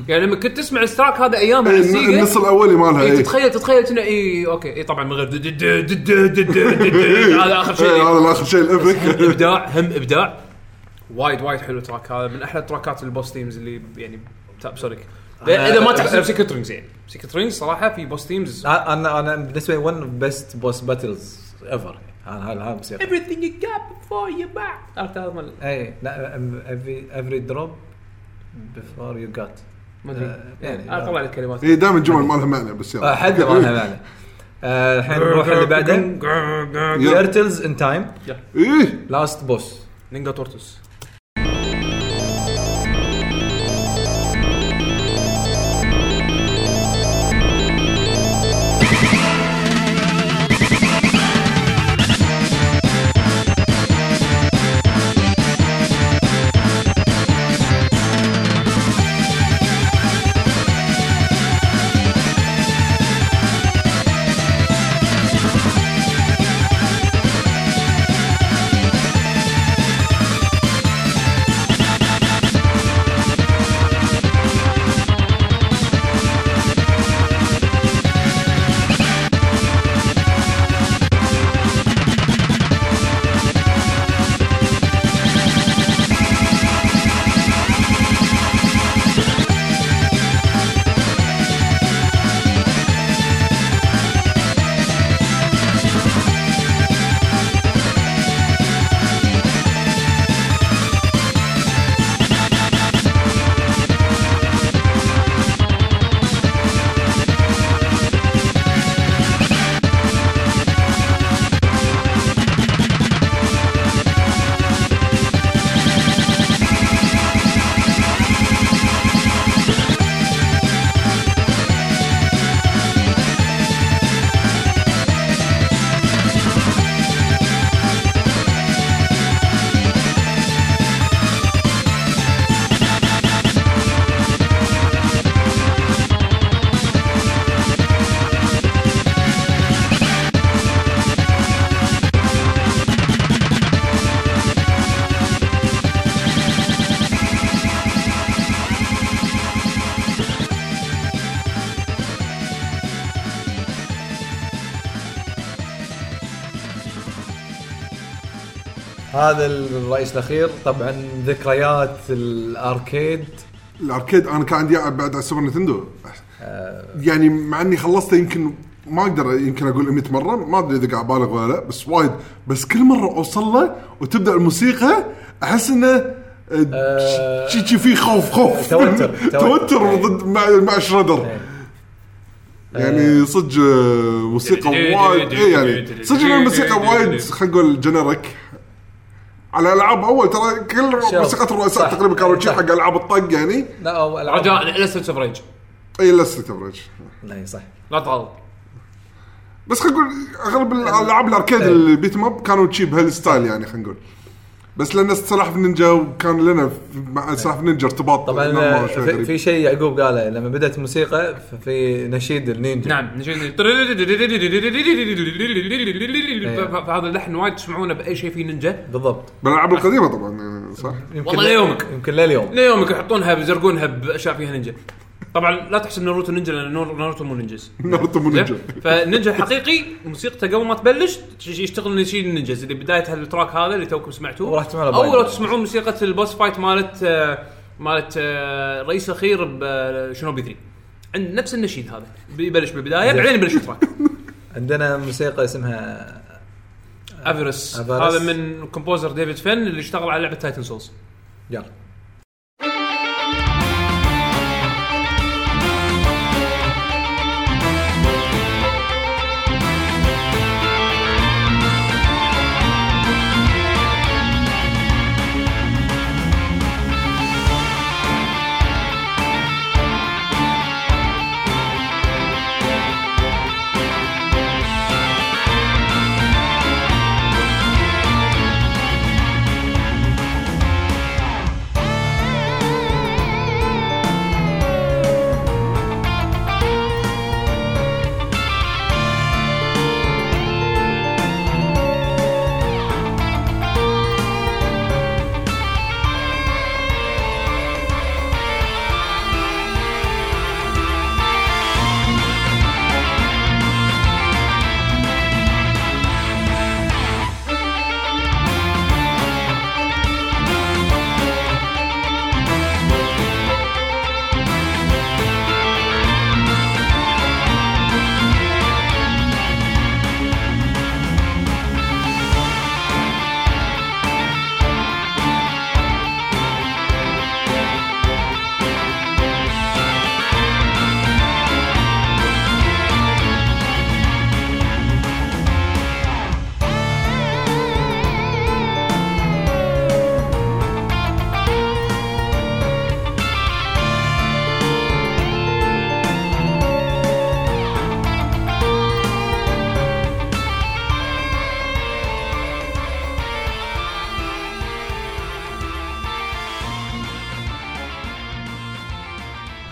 يعني لما كنت تسمع ال track هذا ايامها إيه، النص الاولي مالها إيه اي تتخيل تتخيل كنا اي okay اي طبعا من غير دد- دد- دد- دد- دد- دد- هذا اخر شيء إيه، هذا اخر شيء ال epic ابداع هم ابداع وايد وايد حلو ال track هذا من أحلى التراكات ال boss themes اللي يعني top Sonic إذا ما تحسب Secret Rings يعني. Secret Rings صراحة في boss themes أنا أنا بالنسبة لي one best boss battles ever هذا هذا هذا موسيقى everything you got before you back عرفت هذا مال اي لا every every drop before you got. ما أدري. آه، يعني طلع لي الكلمات. اي دائما الجمل ما لها معنى بس يلا. حد ما لها معنى. آه، الحين نروح اللي بعده. Turtles in Time إيه. last boss Ninja Turtles هذا الرئيس الأخير. طبعا ذكريات الأركيد. الأركيد أنا كان عندي بعد على السوبر نينتندو. يعني مع إني خلصته يمكن ما أقدر يمكن أقول 100 مرة. ما أدري إذا قاعد أبالغ ولا لا بس وايد. بس كل مرة أوصل له وتبدأ الموسيقى أحس إنه آه، شي شي في خوف خوف. توتر، توتر. توتر ضد مع مع شريدر يعني صدق آه، موسيقى وايد. اي يعني صدق الموسيقى وايد خلينا نقول generic على العاب أول ترى كل. موسيقى الرؤساء. تقريبا كانوا شي صح. حق ألعاب الطق يعني لا أو ألعاب رجاء لا Streets of Rage اي لا Streets of Rage لا صح لا تغلط بس خلينا نقول أغلب الألعاب الـ arcade اللي beat 'em up كانوا تشي بهال style يعني خلينا نقول بس لأن سلاحف نينجا وكان لنا في- مع سلاحف نينجا ارتباط طبعا نوعاً ما آه، شوي في. في شيء يعقوب قاله لما بدأت الموسيقى في نشيد النينجا. نعم نجي- فهذا اللحن وايد تسمعونه بأي شيء فيه نينجا. بالضبط. بالالعاب القديمة طبعا يعني صح؟ يمكن والله ليومك. يمكن لليوم ليومك يحطونها بيزرقونها بأشياء فيها نينجا. طبعا لا تحسب ناروتو نينجا لأن نور- ناروتو مو نينجا ناروتو مو نينجا. فالنينجا الحقيقي موسيقته قبل ما تبلش يشتغل نشيد النينجا اللي بداية هال track هذا اللي توكم سمعتوه وراح تسمعونه أو. لو تسمعون موسيقى الـ boss fight مالت آه، مالت آه، الرئيس الأخير ب Shinobi 3 عند نفس النشيد هذا. بيبلش بالبداية بعدين يبلش الـ track. عندنا موسيقى اسمها a virus. هذا من composer David Fenn اللي اشتغل على لعبة Titan Souls يلا.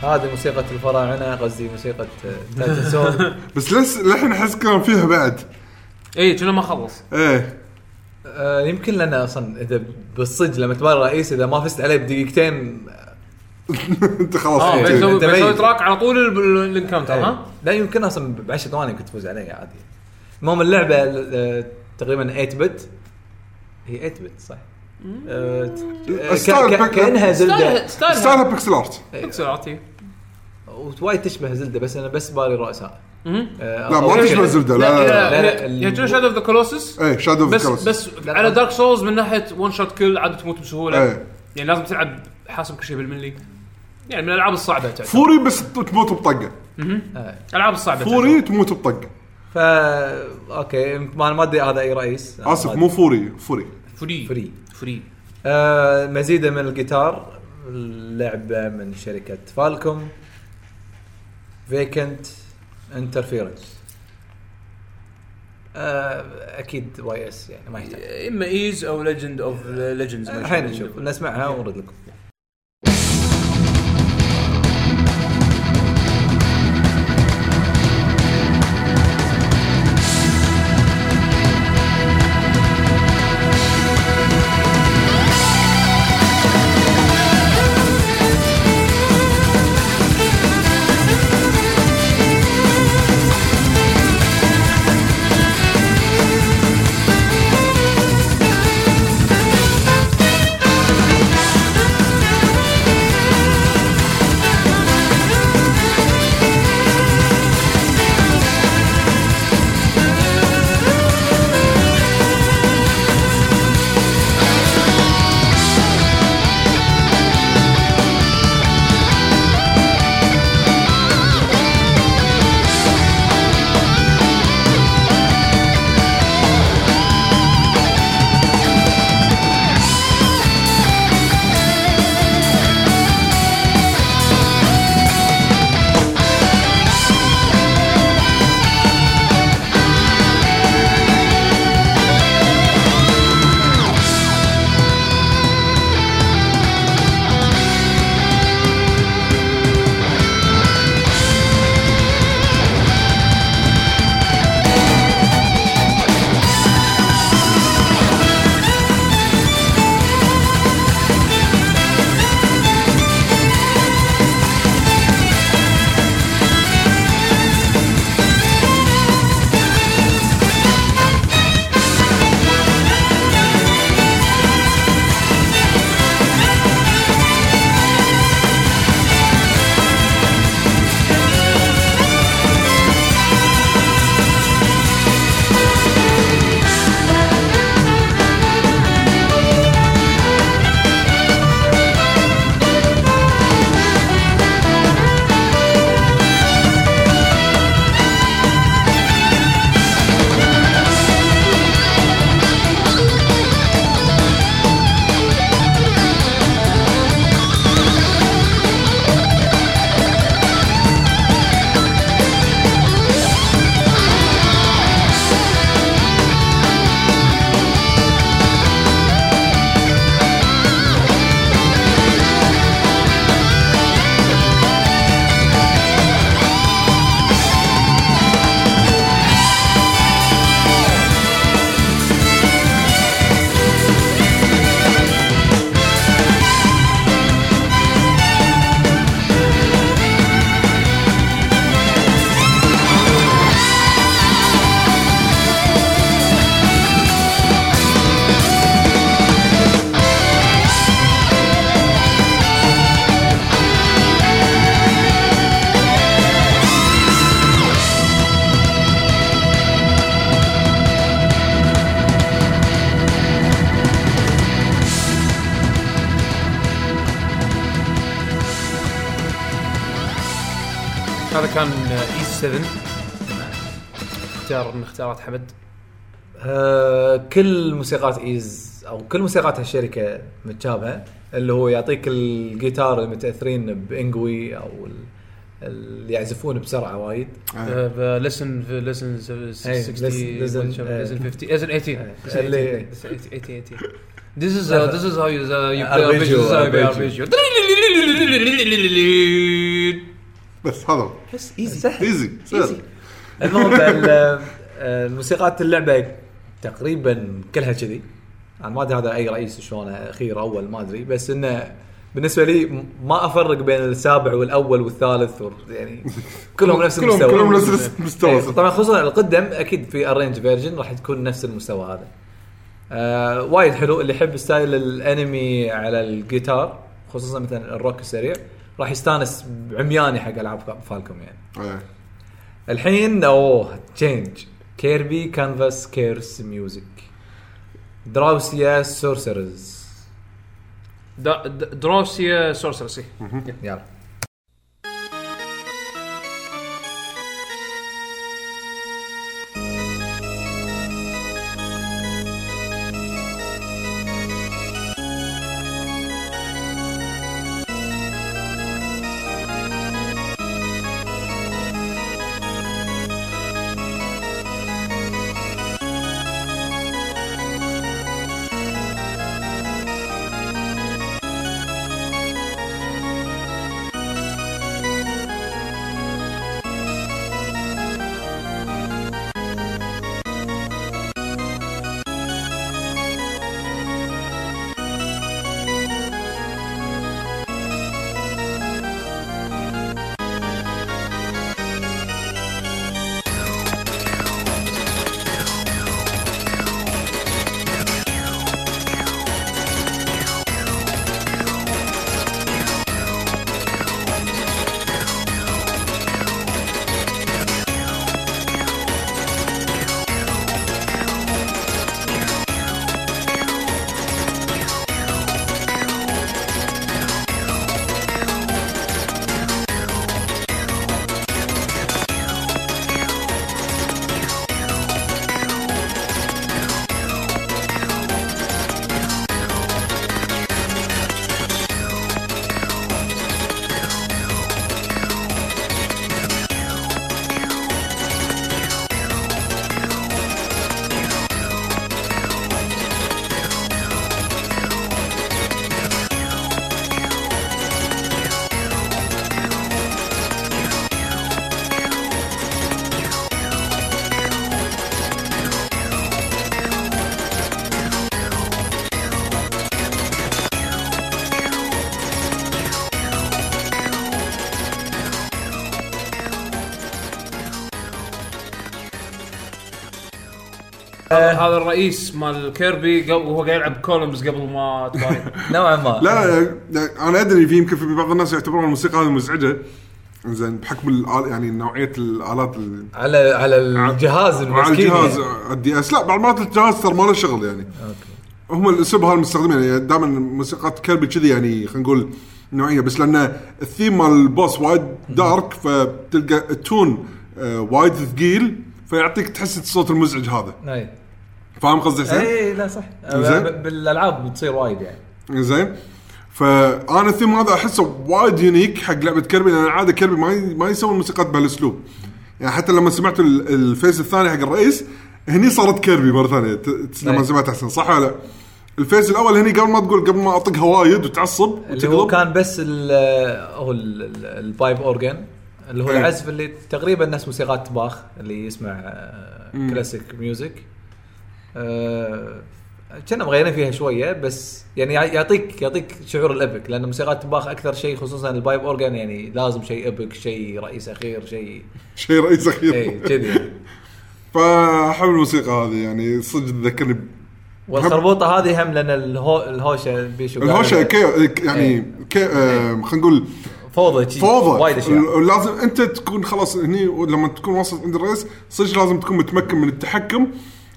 هذه موسيقى الفراعنة قصدي موسيقى Titan Soul. بس لس للحين أحس كان فيها بعد. اي كنا ما خلص. إيه. آه، يمكن لأن أصلا إذا بالصدق لما تباري رئيس إذا ما فزت عليه بدقيقتين أنت خلاص آه إيه. بيسوي أنت بيسوي ميت. تراك على طول ال- encounter إيه. ها؟ لا يمكن أصلا ب 10 ثواني كنت تفوز عليه عادي. المهم اللعبة آه، تقريبا 8 bit هي 8 bit صح؟ آه، ت- آه، style ك- كأنها زلدة. style ستايلها pixel. art. بيكسلاتي ووايد تشبه زلدة بس أنا بس بالي رؤساء آه، لا، ما تشبه زلدة، لا، لا، لا، كنا Shadow of the Colossus إيه Shadow of بس على دارك سولز من ناحية one shot kill عاد تموت بسهولة. إيه. يعني لازم تلعب حاسب كل شيء بالملي يعني من الألعاب الصعبة تعتبر. فوري بس تموت بطقة. الألعاب الصعبة فوري تموت بطقة. فا أوكي ما ما أدري هذا أي رئيس. آسف مو فوري فوري. فري فري. فري آه مزيدا من الجيتار اللعبه من شركة فالكوم فيكنت انترفيرنس آه أكيد واي اس يعني ما يحتاج. إما ايز أو ليجند اوف ليجندز الحين نشوف نسمعها ونرد لكم. اختيار من اختيارات حمد. آه، كل موسيقات إيز أو كل موسيقات هالشركة متشابهة اللي هو يعطيك الجيتار المتأثرين بإنجوي أو ال- اللي يعزفون بسرعة وايد. لسن لسن 60 إيه، listen- listen- لسن 50 لسن 18 listen اللي- 18 listen 18 This is uh, this is how you uh, you play Arpeggio, arpeggio. This is how you play arpeggio. arpeggio. بس هذا. بس Ys Ys المهم ال- آه، الموسيقات اللعبة تقريبا كلها كذي. أنا ما أدري هذا أي رئيس شلونه أخير أول ما أدري. بس إنه بالنسبة لي ما أفرق بين السابع والأول والثالث وال- يعني كلهم نفس المستوى. كلهم نفس المستوى. إيه، طبعا خصوصا القدم أكيد في arrange version راح تكون نفس المستوى هذا. آه وايد حلو. اللي يحب style الأنمي على الجيتار خصوصا مثلا الروك السريع راح يستانس بعمياني حق ألعاب فالكم يعني. إيه. الحين اوه تشينج كيربي كانفاس كيرس ميوزك دراوسيا سورسرز دروسيا سورسرسي يلا. هذا الرئيس مال كيربي وهو قاعد يلعب golems قبل ما نوعا ما. لا لا لا، أنا أدري في يمكن في بعض الناس يعتبرون الموسيقى هذه مزعجة. زين بحكم الآل يعني نوعية الآلات ال- على على الجهاز على الجهاز يعني. الـ DS. لا بعض المرات الجهاز ترى ما له شغل يعني. هم الأسلوب هذا المستخدمين يعني. دائما موسيقات كيربي كذي يعني خلينا نقول نوعية. بس لأن الثيم مال الـ boss وايد dark فتلقى الـ tone آه، وايد ثقيل فيعطيك تحس الصوت المزعج هذا. اي فاهم قصدي حسين؟ اي لا صح زين. ب- بالألعاب بتصير وايد يعني زين فأنا الثيم هذا أحسه وايد unique حق لعبة كيربي لأن عادة كيربي ما ي- ما يسوي الموسيقات بهالأسلوب يعني حتى لما سمعت ال- الـ phase الثاني حق الرئيس هني صارت كيربي مرة ثانية ت- لما أي. سمعت احسن صح ولا لا؟ الـ phase الأول هني قبل ما تقول قبل ما اطقها وايد وتعصب اللي هو. كان بس ال- هو ال- ال- pipe organ اللي هو إيه. العزف اللي تقريبا نفس موسيقات طباخ اللي يسمع classic music آه، كنا مغيرين فيها شوية بس يعني يع- يعطيك يعطيك شعور الـ epic لأن موسيقات طباخ أكثر شيء خصوصا الـ pipe organ يعني لازم شيء epic شيء رئيس أخير شيء شيء رئيس أخير. إي كذي. فاحب الموسيقى هذه يعني صدق تذكرني والخربوطة هذه هم لأن الهو الهوشة بيشو الهوشة كي يعني. كي آه خلينا نقول فوضى فوضى. وايد أشياء. لازم أنت تكون خلاص هني لما تكون واصل عند الرئيس صدق لازم تكون متمكن من التحكم.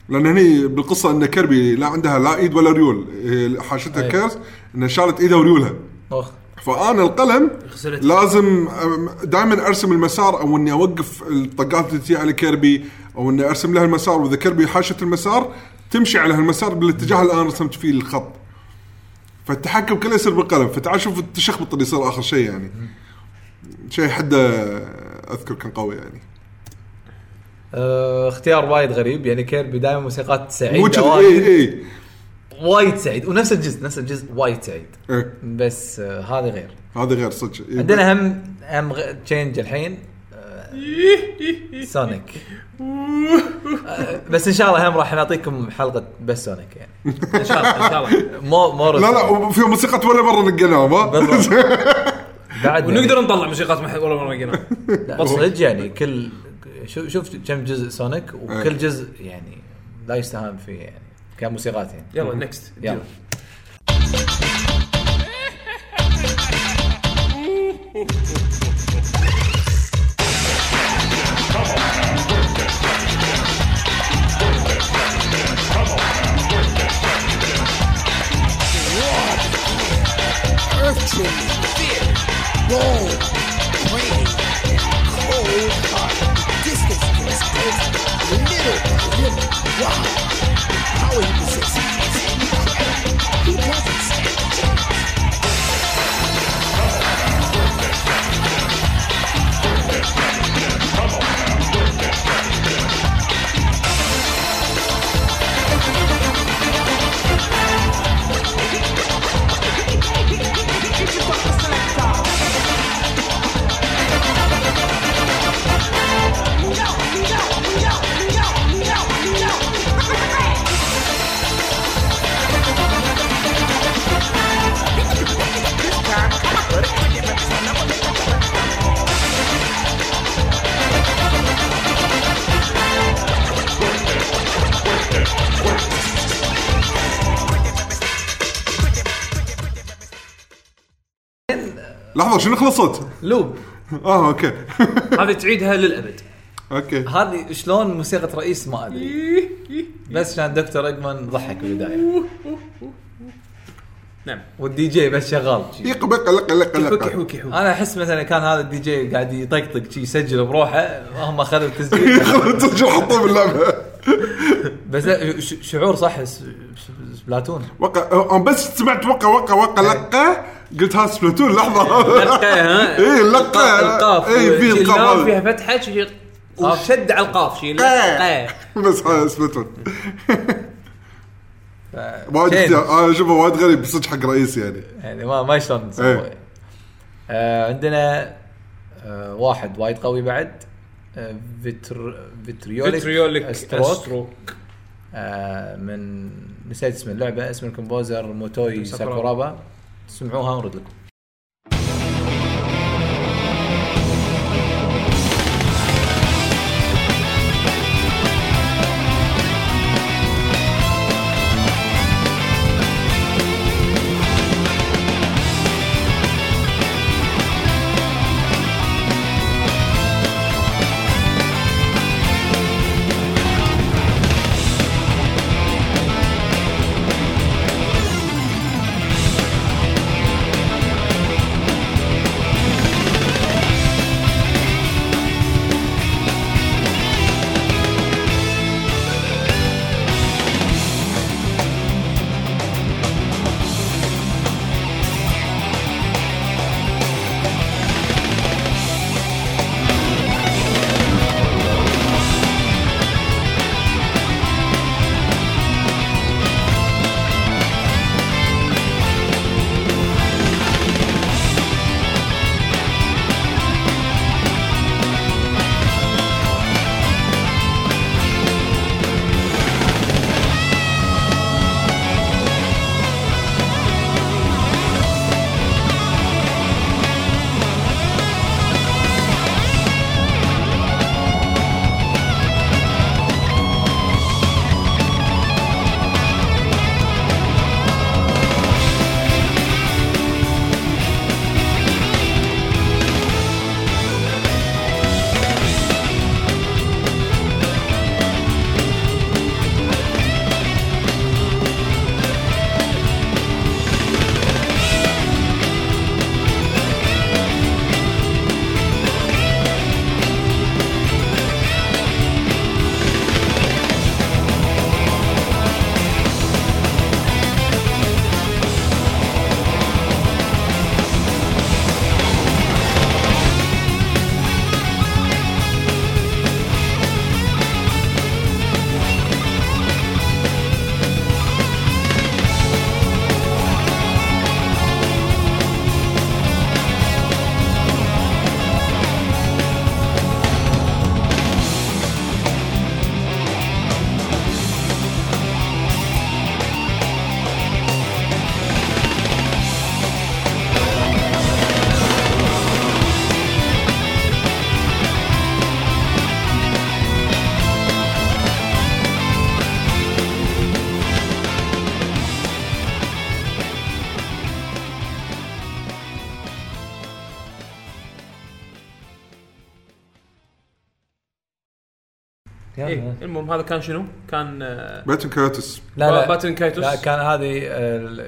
لأن هني بالقصة إن كيربي لا عندها لا إيد ولا ريول. إيه، حاشتها أي. curse انها شالت ايدها وريولها. أخ. فأنا القلم غسلت. لازم دائما أرسم المسار أو إني أوقف الطقات اللي تجي على كيربي أو إني أرسم لها المسار. وإذا كيربي حاشت المسار تمشي على هالمسار بالاتجاه اللي أنا رسمت فيه الخط. فالتحكم كله يصير بالقلم. فتعال شوف التشخبط اللي يصير آخر شيء يعني. شيء حده أذكر كان قوي يعني. اختيار وايد غريب. يعني Kirby دائما موسيقات مو سعيدة اي وايد. اي وايد سعيد. ونفس الجزء نفس الجزء وايد سعيد. إيه. بس آه هذه غير. هذا غير صدق. إيه. عندنا هم هم change الحين. آه، Sonic آه، بس إن شاء الله هم راح نعطيكم حلقة بس Sonic يعني. إن شاء الله إن شاء الله. مو مو لا لا وفي موسيقى ولا مرة نقلناهم ها بالضبط. بعد ونقدر نطلع موسيقات ما ولا مرة لقيناها لا، صدق يعني كل شوف شوف كم جزء Sonic وكل جزء يعني لا يستهان فيه يعني كموسيقات يعني. يلا next يلا. Earth tremors, fear, rain, cold. this little, little, wow, how he possesses لحظه شنو خلصت؟ loop. آه okay. هذه تعيدها للأبد. okay. هذه شلون موسيقى رئيس ما أدري. بس كان دكتور Eggman ضحك بالبداية. نعم. والدي جي بس شغال. شي. يق بق لق لق حوكي لق حوكي حوكي أنا أحس مثلا كان هذا الدي جي قاعد يطقطق شي يسجل بروحه هم أخذوا التسجيل. تسجل حطوه باللعبة. بس شعور صح Splatoon. وقع أنا بس سمعت وقع وقع وقع لقه قلت ها Splatoon لحظة. لقه ها؟ اي اللقه القاف اي في القاف فيها فتحة وشد على القاف شي. لقه بس Splatoon. وايد أنا اشوفه وايد غريب صدق حق رئيس يعني. يعني ما ما شلون إيه. آه عندنا آه واحد وايد قوي بعد. آه Vitr- Vitriolic Vitriolic Stroke Stroke آه من نسيت اسم اللعبة اسم الكومبوزر موتوي ساكورابا. ساكورابا. تسمعوها ونرد لكم. المهم هذا كان شنو؟ كان آه، Baten Kaitos لا. لا Baten Kaitos. لا كان هذه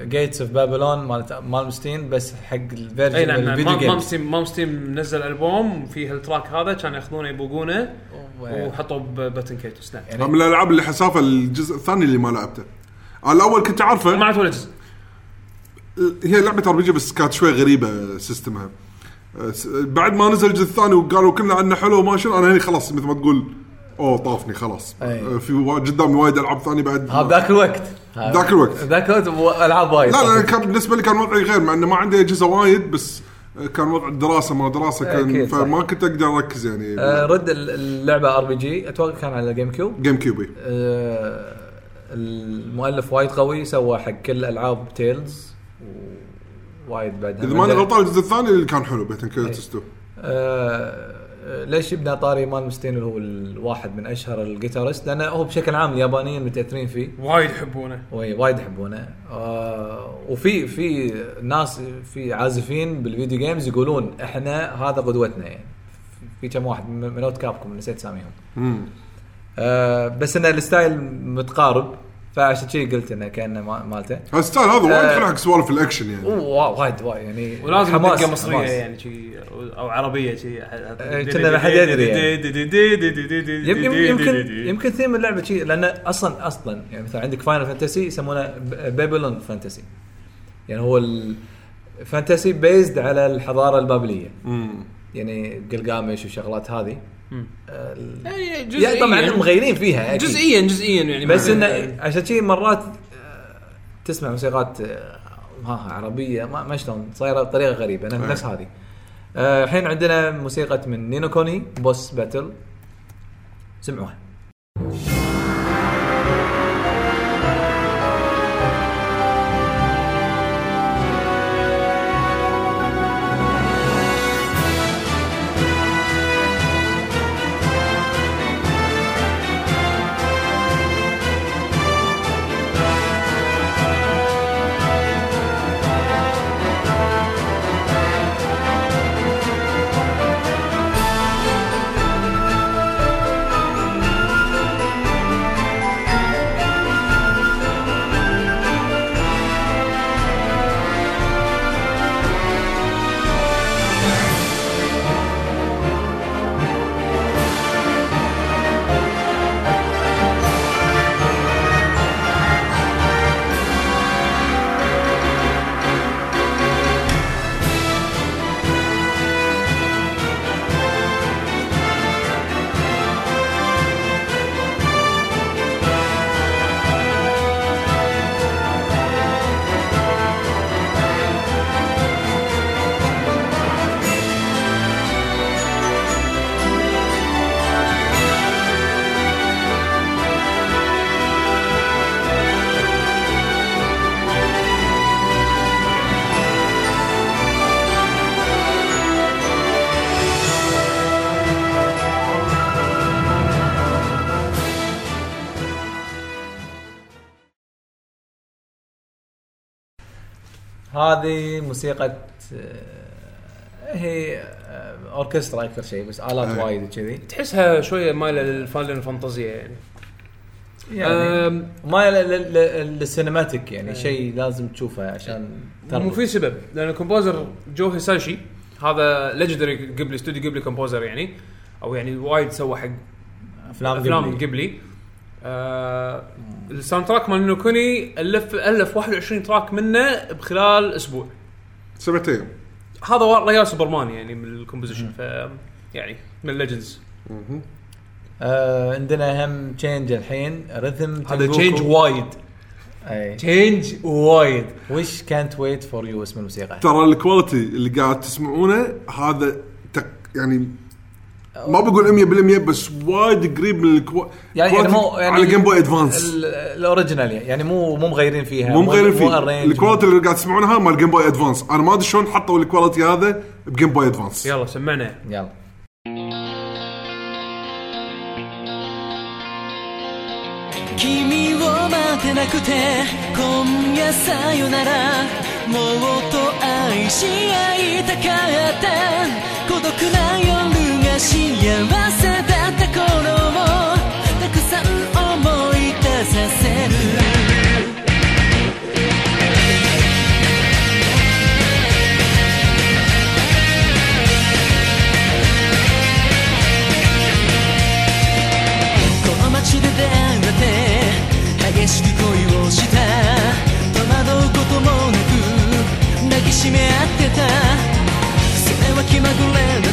Gates of Babylon مال Malmsteen بس حق إي ال version نعم ال video games ستيم Malmsteen نزل ألبوم فيه ال track هذا كان يأخذونه يبوقونه وحطوا Baten Kaitos نعم. يعني من الألعاب اللي حسافة الجزء الثاني اللي ما لعبته. الأول كنت ما عارفه عرفت ولا جزء؟ هي لعبة RPG بس كانت شوي غريبة system ها س- بعد ما نزل الجزء الثاني وقالوا كلنا عنه حلو وما شنو أنا هني خلاص مثل ما تقول أوه طافني خلاص. أي. أه، في وا- قدامي وايد ألعاب ثانية بعد. ها بذاك الوقت. ذاك الوقت. ذاك الوقت ألعاب وايد. لا لا كان بالنسبة لي كان وضعي غير مع إنه ما عندي أجهزة وايد بس كان وضع الدراسه ما دراسة كان أكيد، صح. فما كنت أقدر أركز يعني. آه، رد ال- اللعبة RPG أتوقع كان على GameCube GameCube آه، المؤلف وايد قوي سوى حق كل ألعاب Tales وايد بعدها. إذا ماني غلطان الجزء الثاني اللي كان حلو Baten Kaitos 2 آه، ليش جبنا طاري مال Malmsteen اللي هو الواحد من أشهر ال guitarist لأنه هو بشكل عام اليابانيين متأثرين فيه. وايد يحبونه. وي- وايد يحبونه. آه وفي في ناس في عازفين بال video games يقولون إحنا هذا قدوتنا يعني. في كم واحد من من out Capcom نسيت أساميهم. آه بس إن ال style متقارب. فعشان شي قلت إنه كأنه ما- مالته. ال style هذا وايد آه. حلو حق سوالف الأكشن يعني. أوه، وايد وايد يعني ولازم حماس- دقة مصرية. يعني شي أو عربية شي كنا ما حد يدري يمكن يمكن يمكن ثيم اللعبة شيء لأن أصلا أصلا يعني مثلا عندك Final Fantasy يسمونه Babylon fantasy يعني هو ال fantasy based على الحضارة البابلية. يعني قلقامش والشغلات هذه. ال- يعني طبعا مغيرين فيها أكيد. جزئيا جزئيا يعني بس إنه عشان شيء مرات آه، تسمع موسيقات آه، ها عربية ما, ما شلون صايرة بطريقة غريبة أنا نفس هذه. آه، الحين عندنا موسيقى من نينو كوني بوس باتل. سمعوها. هذه موسيقى آه، هي آه، اوركسترا أكثر شيء بس آلات. وايد وكذي تحسها شوية مايلة للفانل الفانتازيا يعني يعني ما لل cinematic يعني شيء لازم تشوفه عشان مو تربط. في سبب لأن ال composer Joe Hisaishi هذا legendary Ghibli studio Ghibli composer يعني أو يعني وايد سوى حق أفلام أفلام قبلي. آه ال soundtrack مال Ni no Kuni ألف ألف 21 track منه بخلال أسبوع. سبعة أيام هذا ريال سوبرمان يعني من ال composition ف يعني من ال legends آه عندنا هم change الحين rhythm هذا change وايد. أي. change وايد. وش كانت ويت فور يو اسم الموسيقى. ترى ال quality اللي قاعد تسمعونه هذا تق... يعني ما بقول 100% بس وايد قريب من الكو... يعني, يعني مو يعني على جيم بوي ادفانس ال- الاوريجينال يعني مو مو مغيرين فيها مو مغيرين فيه arrangement. الكواليتي اللي قاعد تسمعونها مال جيم بوي ادفانس انا ما ادري شلون حطوا الكواليتي هذا بجيم بوي ادفانس يلا سمعنا يلا 君を待てなくて今夜さよならもっと愛し合いたかった孤独な夜が 幸せだった頃を抱さん思い出させるこの街で出会って激しく恋をした戸惑うこともなく抱きしめ合ってたそれは気まぐれだ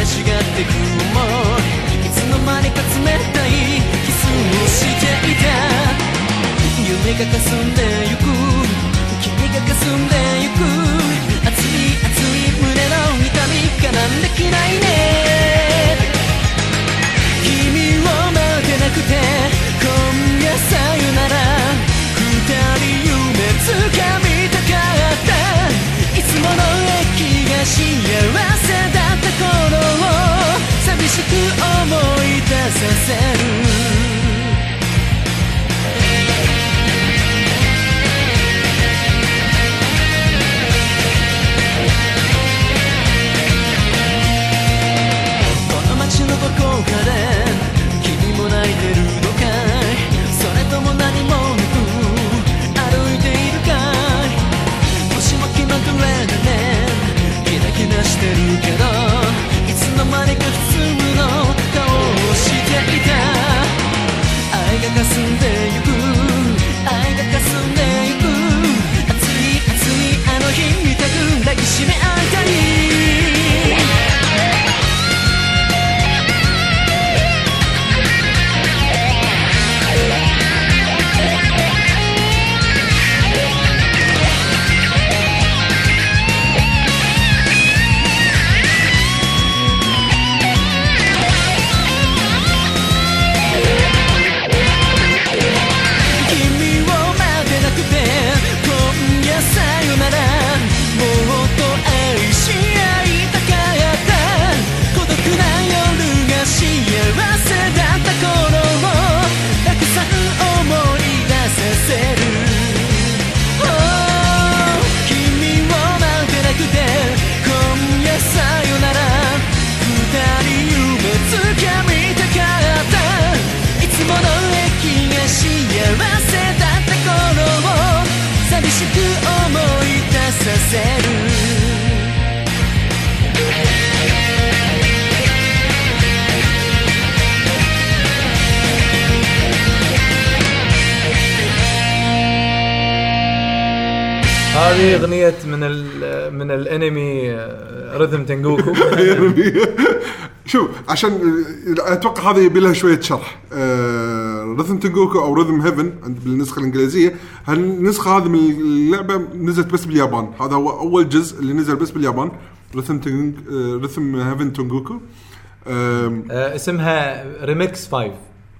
れ違ってくもいつの間にか冷たいキスをしていた夢が霞んでゆく君が霞んでゆく熱い熱い胸の痛み我慢できないね君を待てなくて今夜さよなら二人夢つかみたかった。いつもの幸せだった頃を寂しく思い出させる。この街のどこからしてるけどいつの間にか普通の顔をしていた。愛が霞んでゆく愛が霞んでゆく。熱い熱いあの日みたく抱きしめ合いたい عشان أتوقع هذه يبي لها شوية شرح. آه Rhythm Tengoku أو Rhythm Heaven عند بالنسخة الإنجليزية. هالنسخة هذه من اللعبة نزلت بس باليابان. هذا هو أول جزء اللي نزل بس باليابان. Rhythm Teng Rhythm Heaven Tengoku آم، آه، اسمها ريمكس 5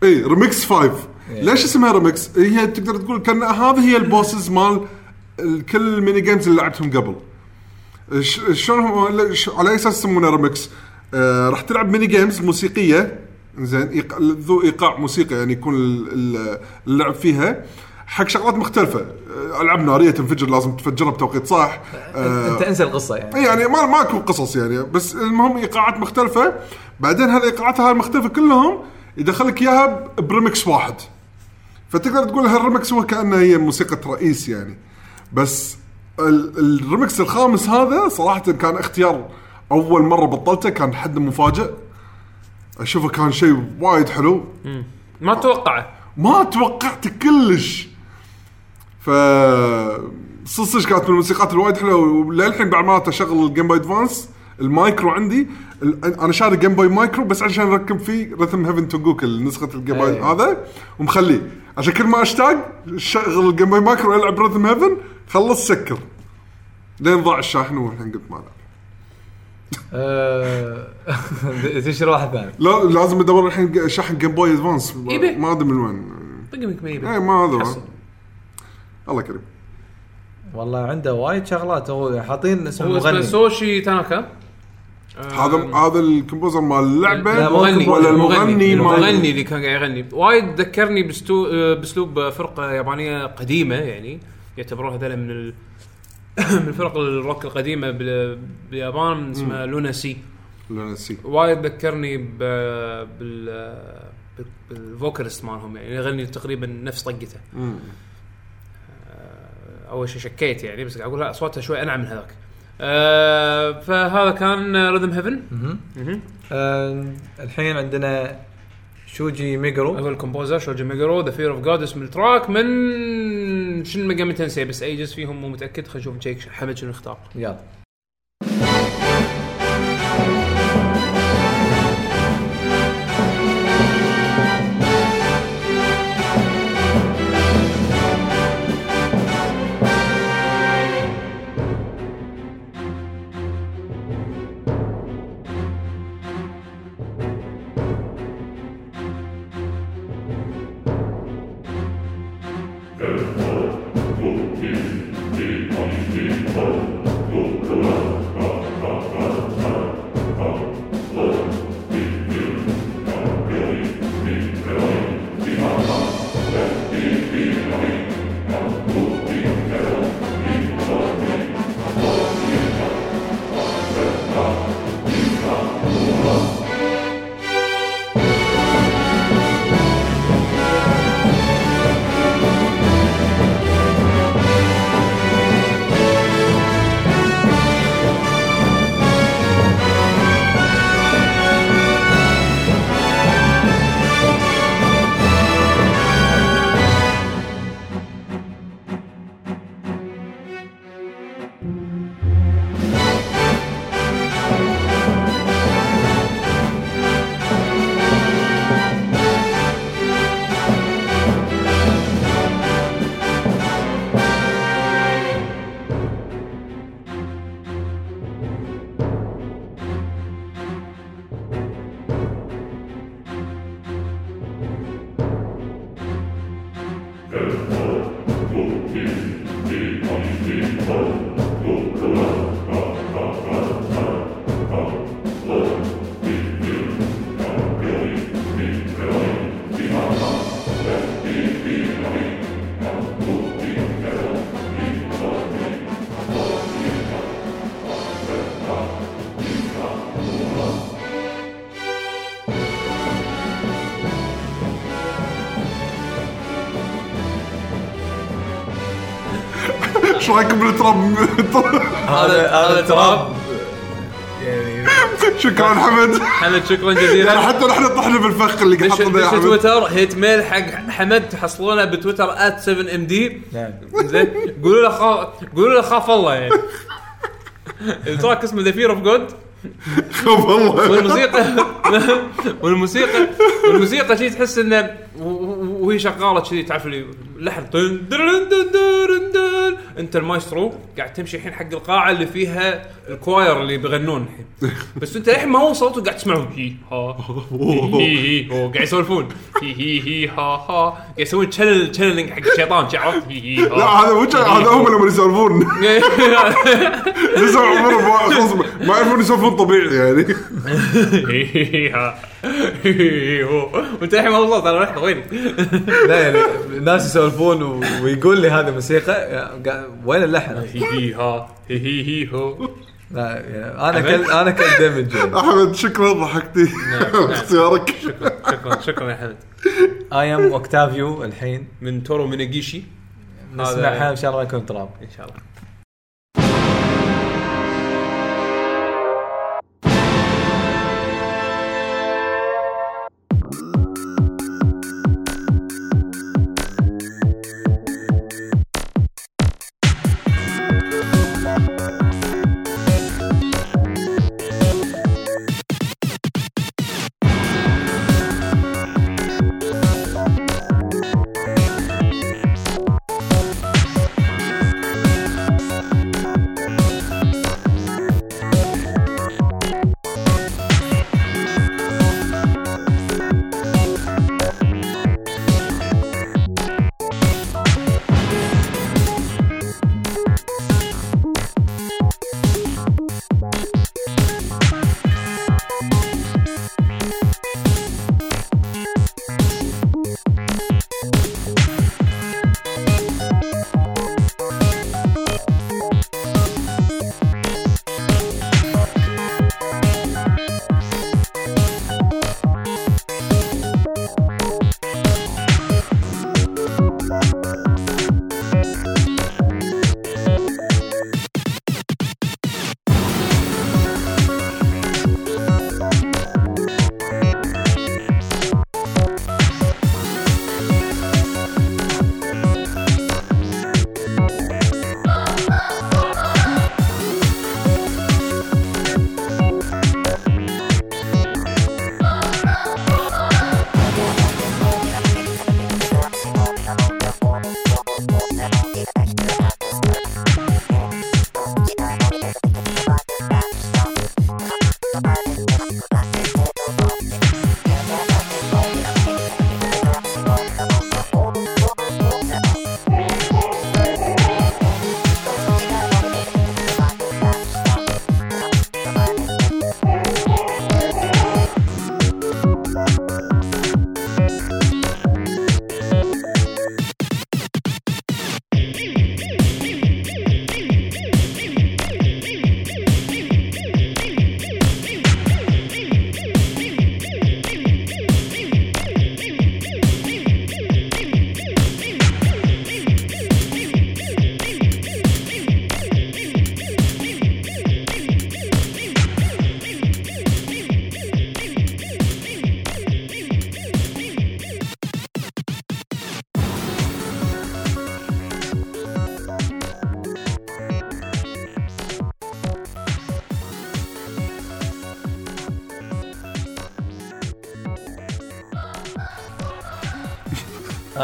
اي ريمكس 5 ليش اسمها ريمكس؟ هي تقدر تقول كان هذه هي ال bosses مال ال- كل ال mini games اللي لعبتهم قبل. شلون على اي أساس يسمونها ريمكس؟ آه راح تلعب mini games موسيقية. زين إيق- ذو إيقاع موسيقى يعني يكون ال- ال- اللعب فيها. حق شغلات مختلفة. آه، ألعاب نارية تنفجر لازم تفجرها بتوقيت صح. آه، أنت انسى القصة يعني. إي يعني ما ماكو قصص يعني. بس المهم إيقاعات مختلفة. بعدين هالإيقاعات هاي المختلفة كلهم يدخل لك اياها بريمكس واحد. فتقدر تقول هالريمكس هو كأنه هي موسيقى رئيس يعني. بس ال- الريمكس الخامس هذا صراحة كان اختيار أول مرة بطلته كان حد مفاجئ. أشوفه كان شيء وايد حلو. ما أتوقع ما توقعت كلش. ف صدق صدق كانت من الموسيقات الوايد حلوة. وللحين بعد ما أشغل ال Game Boy Advance ال Micro عندي أنا شاري Game Boy Micro بس عشان أركب فيه Rhythm Heaven Tengoku نسخة ال Game Boy أي. هذا. ومخليه. عشان كل ما أشتاق شغل ال Game Boy Micro ألعب Rhythm Heaven خلص سكر. لين ضاع الشاحن والحين قلت ما ألعب. تشتري واحد ثاني. لا لازم ادور الحين شاحن Game Boy Advance. ما أدري من وين. طقمك ما يبي إي ما هذا حصل. الله كريم والله عنده وايد شغلات. هو حاطين اسم هو اسمه المغني سوشي تاناكا هذا هذا ال composer مال اللعبه لا، المغني. ولا المغني. مال المغني اللي كان قاعد يغني. وايد ذكرني بستو... آه، بأسلوب فرقة يابانية قديمة يعني يعتبروها هذول من ال... من فرق الروك القديمة بال... باليابان اسمها Luna Sea. Luna Sea وايد ذكرني ب... بال بال vocalist مالهم يعني يغني تقريبا نفس طقته. آه، أول شيء شكيت يعني بس قاعد أقول لا اصواتها شوي أنعم من هذاك. آه فهذا كان Rhythm Heaven آه الحين عندنا شوجي ميجرو. هو ال composer شوجي ميجرو The Fear of God اسم ال track من Shin Megami Tensei بس اي جزء فيهم مو متأكد خلينا نشوف نشيك حمد شنو اختار. يلا. إيش رايكم بال trap. هذا هذا trap. يعني شكرا حمد. حمد شكرا يعني جزيلا حتى نحن طحنا بالفخ اللي دش يا حمد. تويتر hate mail حق حمد تحصلونه بتويتر @7 MD نعم. زين. قولوا له خاف قولوا له خاف الله يعني. ال track اسمه The Fear of God والله والموسيقى والموسيقى والموسيقى شي تحس إنه وهي شغالة كذي تعرف اللي لحن. انت المايسترو قاعد تمشي الحين حق القاعة اللي فيها ال choir اللي بيغنون الحين. بس انت الحين ما هو صوته قاعد تسمعهم هي ها. هي هي هو قاعد يسولفون. هي هي هي ها ها. قاعد يسوون channel channeling حق الشيطان. شي عرفت؟ هي هي ها. لا هذا مو هذا هم لما يسولفون. يسولفون عمرهم ما يعرفون يسولفون طبيعي يعني. وانت الحين ما وصلت أنا رحت وين؟ لا يعني الناس يسولفون ويقول لي هذه موسيقى وين اللحن؟ هي هي ها هي هي هو لا يعني أنا كل أنا كل يعني. أحمد شكرا ضحكتي. اختيارك. شكرا شكرا يا حمد I am Octavio الحين. من تورو ميناجيشي نسمعها إن شاء الله ما يكون trap. إن شاء الله.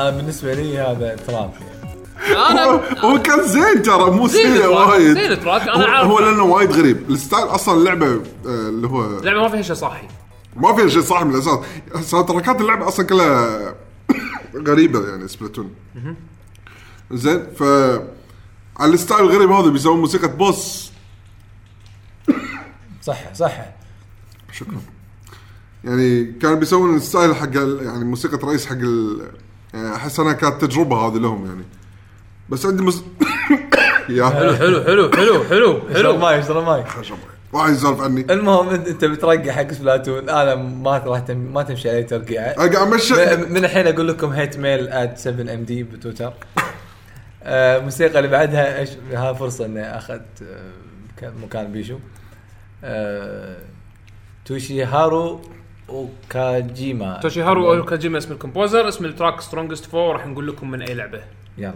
أنا بالنسبة لي هذا trap يعني. أنا هو- كان زين ترى مو سيء ال track، وايد. زين ال track، أنا هو- عارف. هو لأنه وايد غريب. ال style أصلا اللعبة آه، اللي هو اللعبة ما فيها شيء صاحي. ما فيها شيء صح من الأساس. sound track ات اللعبة أصلا كلها غريبة يعني Splatoon. زين ف على ال style الغريب هذا بيسوون موسيقى boss. صح صح. شكرا. يعني كانوا بيسوون ال style حق ال- يعني موسيقى رئيس حق ال... يعني أحس انها كانت تجربة هذه لهم يعني. بس عندي مس... يا. حلو حلو حلو حلو حلو حلو. ماي اشرب ماي. واحد يسولف عني. المهم انت أنت بترقع حق Splatoon. أنا ما راح تم ما تمشي علي ترقيعة. أقعد أمشي. من الحين أقول لكم hate mail at 7 MD بتويتر. آه، الموسيقى اللي بعدها إيش؟ ها فرصة إني اخذ آه، مكان- مكان بيشو. آه، توشي هارو وكاجيما توشي هارو أوكاجيما اسم ال composer اسم ال track Strongest Foe راح نقول لكم من أي لعبة. يلا.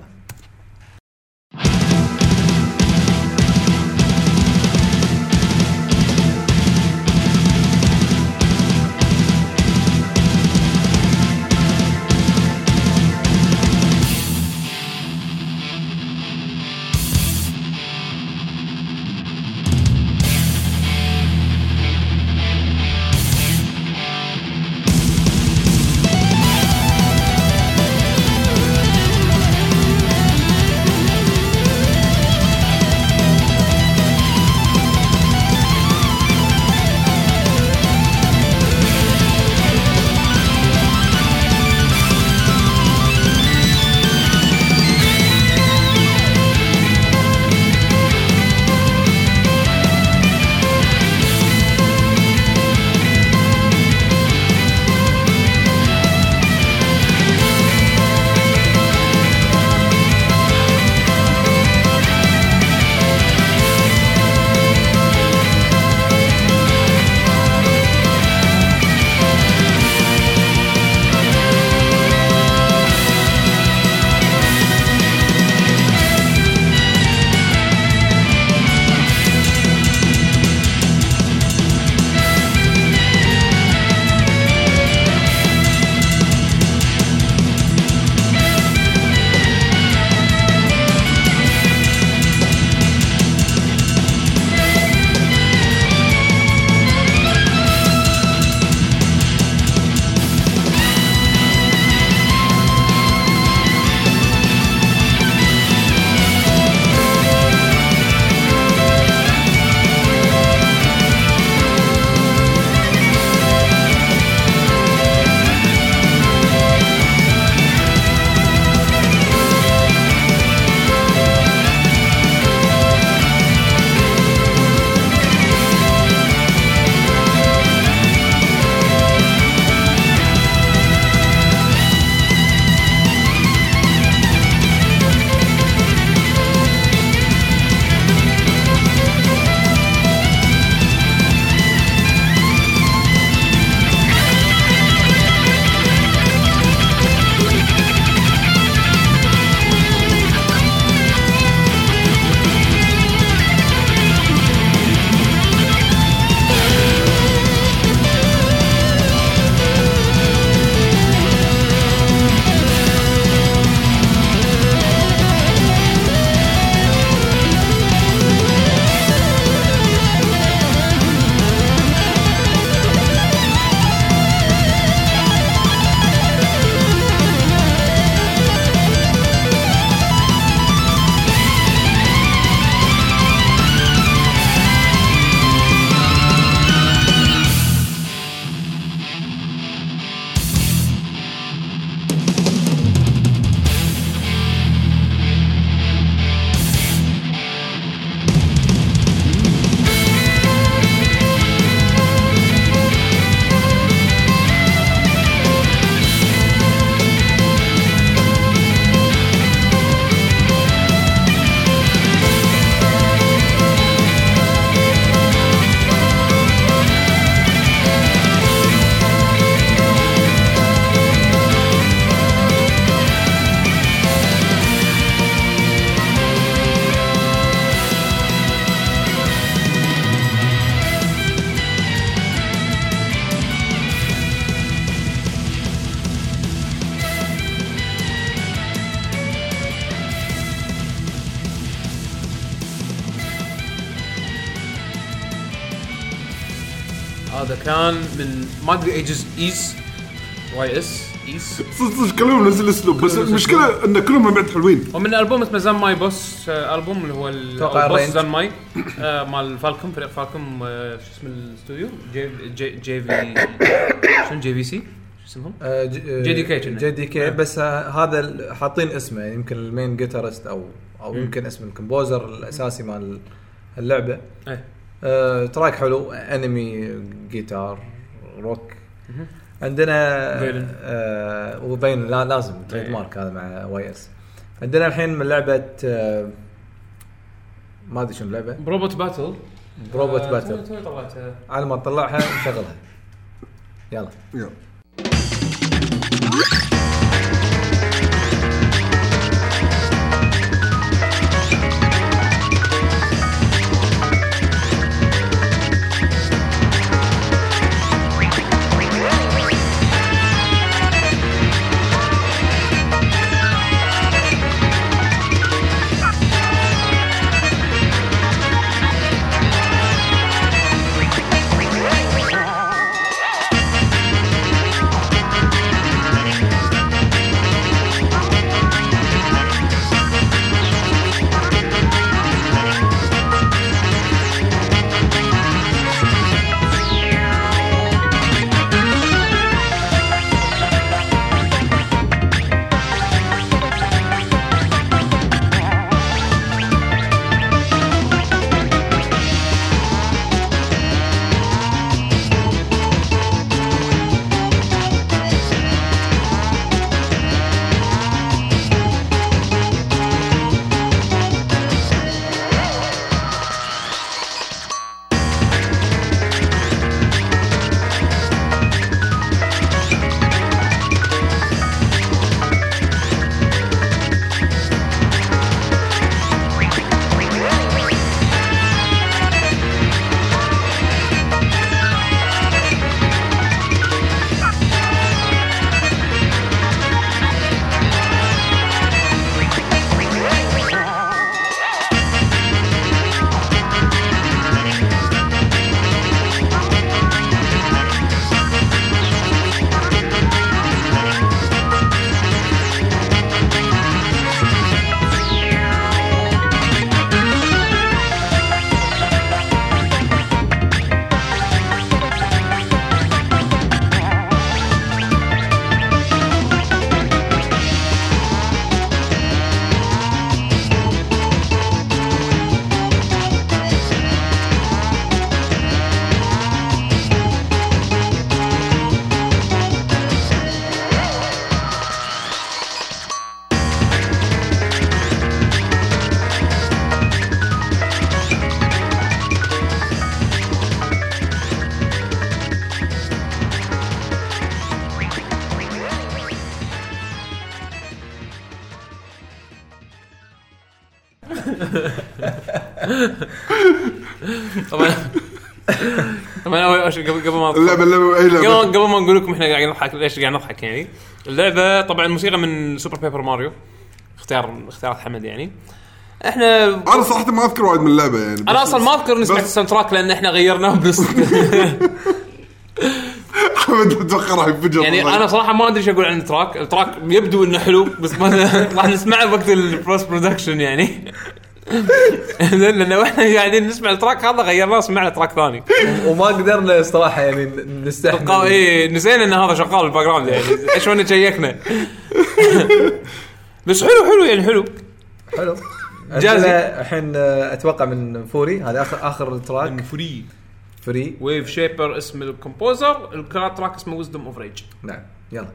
كان من ما أدري اي جزء ايس واي اس ايس صدق صدق كلهم نفس الاسلوب بس المشكلة إن كلهم بعد حلوين. ومن ألبوم اسمه زان ماي بوس ألبوم اللي هو أتوقع البوس الرينج. زان ماي آه، مال فالكم فريق فالكم آه، شو اسم الاستوديو جي جي جي في شنو جي في سي شو اسمهم؟ آه، ج- آه، JDK كنا. جي دي. كي بس آه، هذا حاطين اسمه يعني يمكن المين جيتارست أو أو يمكن اسم الكومبوزر الأساسي مال اللعبة. إيه. آه، track حلو anime guitar rock. عندنا. آه وبين لا لازم تريد إيه. مارك هذا مع Y S عندنا الحين من لعبة آه ما أدري شنو اللعبة. Brobot Battle Brobot آه، Battle طلعتها. على ما تطلعها نشغلها. يلا. يلا. طبعا. طبعا أول شيء قبل قبل ما اللعبه اللعبة اي قبل لعبة؟ قبل ما نقول لكم إحنا قاعدين نضحك ليش قاعد نضحك يعني. اللعبة طبعا موسيقى من Super Paper Mario اختيار اختيارات حمد يعني. إحنا أنا صراحة ما أذكر وايد من اللعبة يعني أنا أصلا ما أذكر اني سمعت ال sound track لأن إحنا غيرناه بس. أتوقع راح ينفجر يعني أنا صراحة ما أدري إيش أقول عن ال track، ال track يبدو إنه حلو بس ما راح نسمعه وقت ال post production يعني. زين لأن إحنا قاعدين نسمع ال track هذا غيرناه سمعنا track ثاني. وما قدرنا الصراحه يعني ن- نستحمل. قا- إيه نسينا إن هذا شغال بال background يعني. شلون شيكنا بس حلو حلو يعني حلو. حلو. عندنا الحين آه، أتوقع من Furi. هذا اخر آخر track Furi Furi. Wave Shaper اسم ال composer ال track اسمه Wisdom of Rage نعم يلا.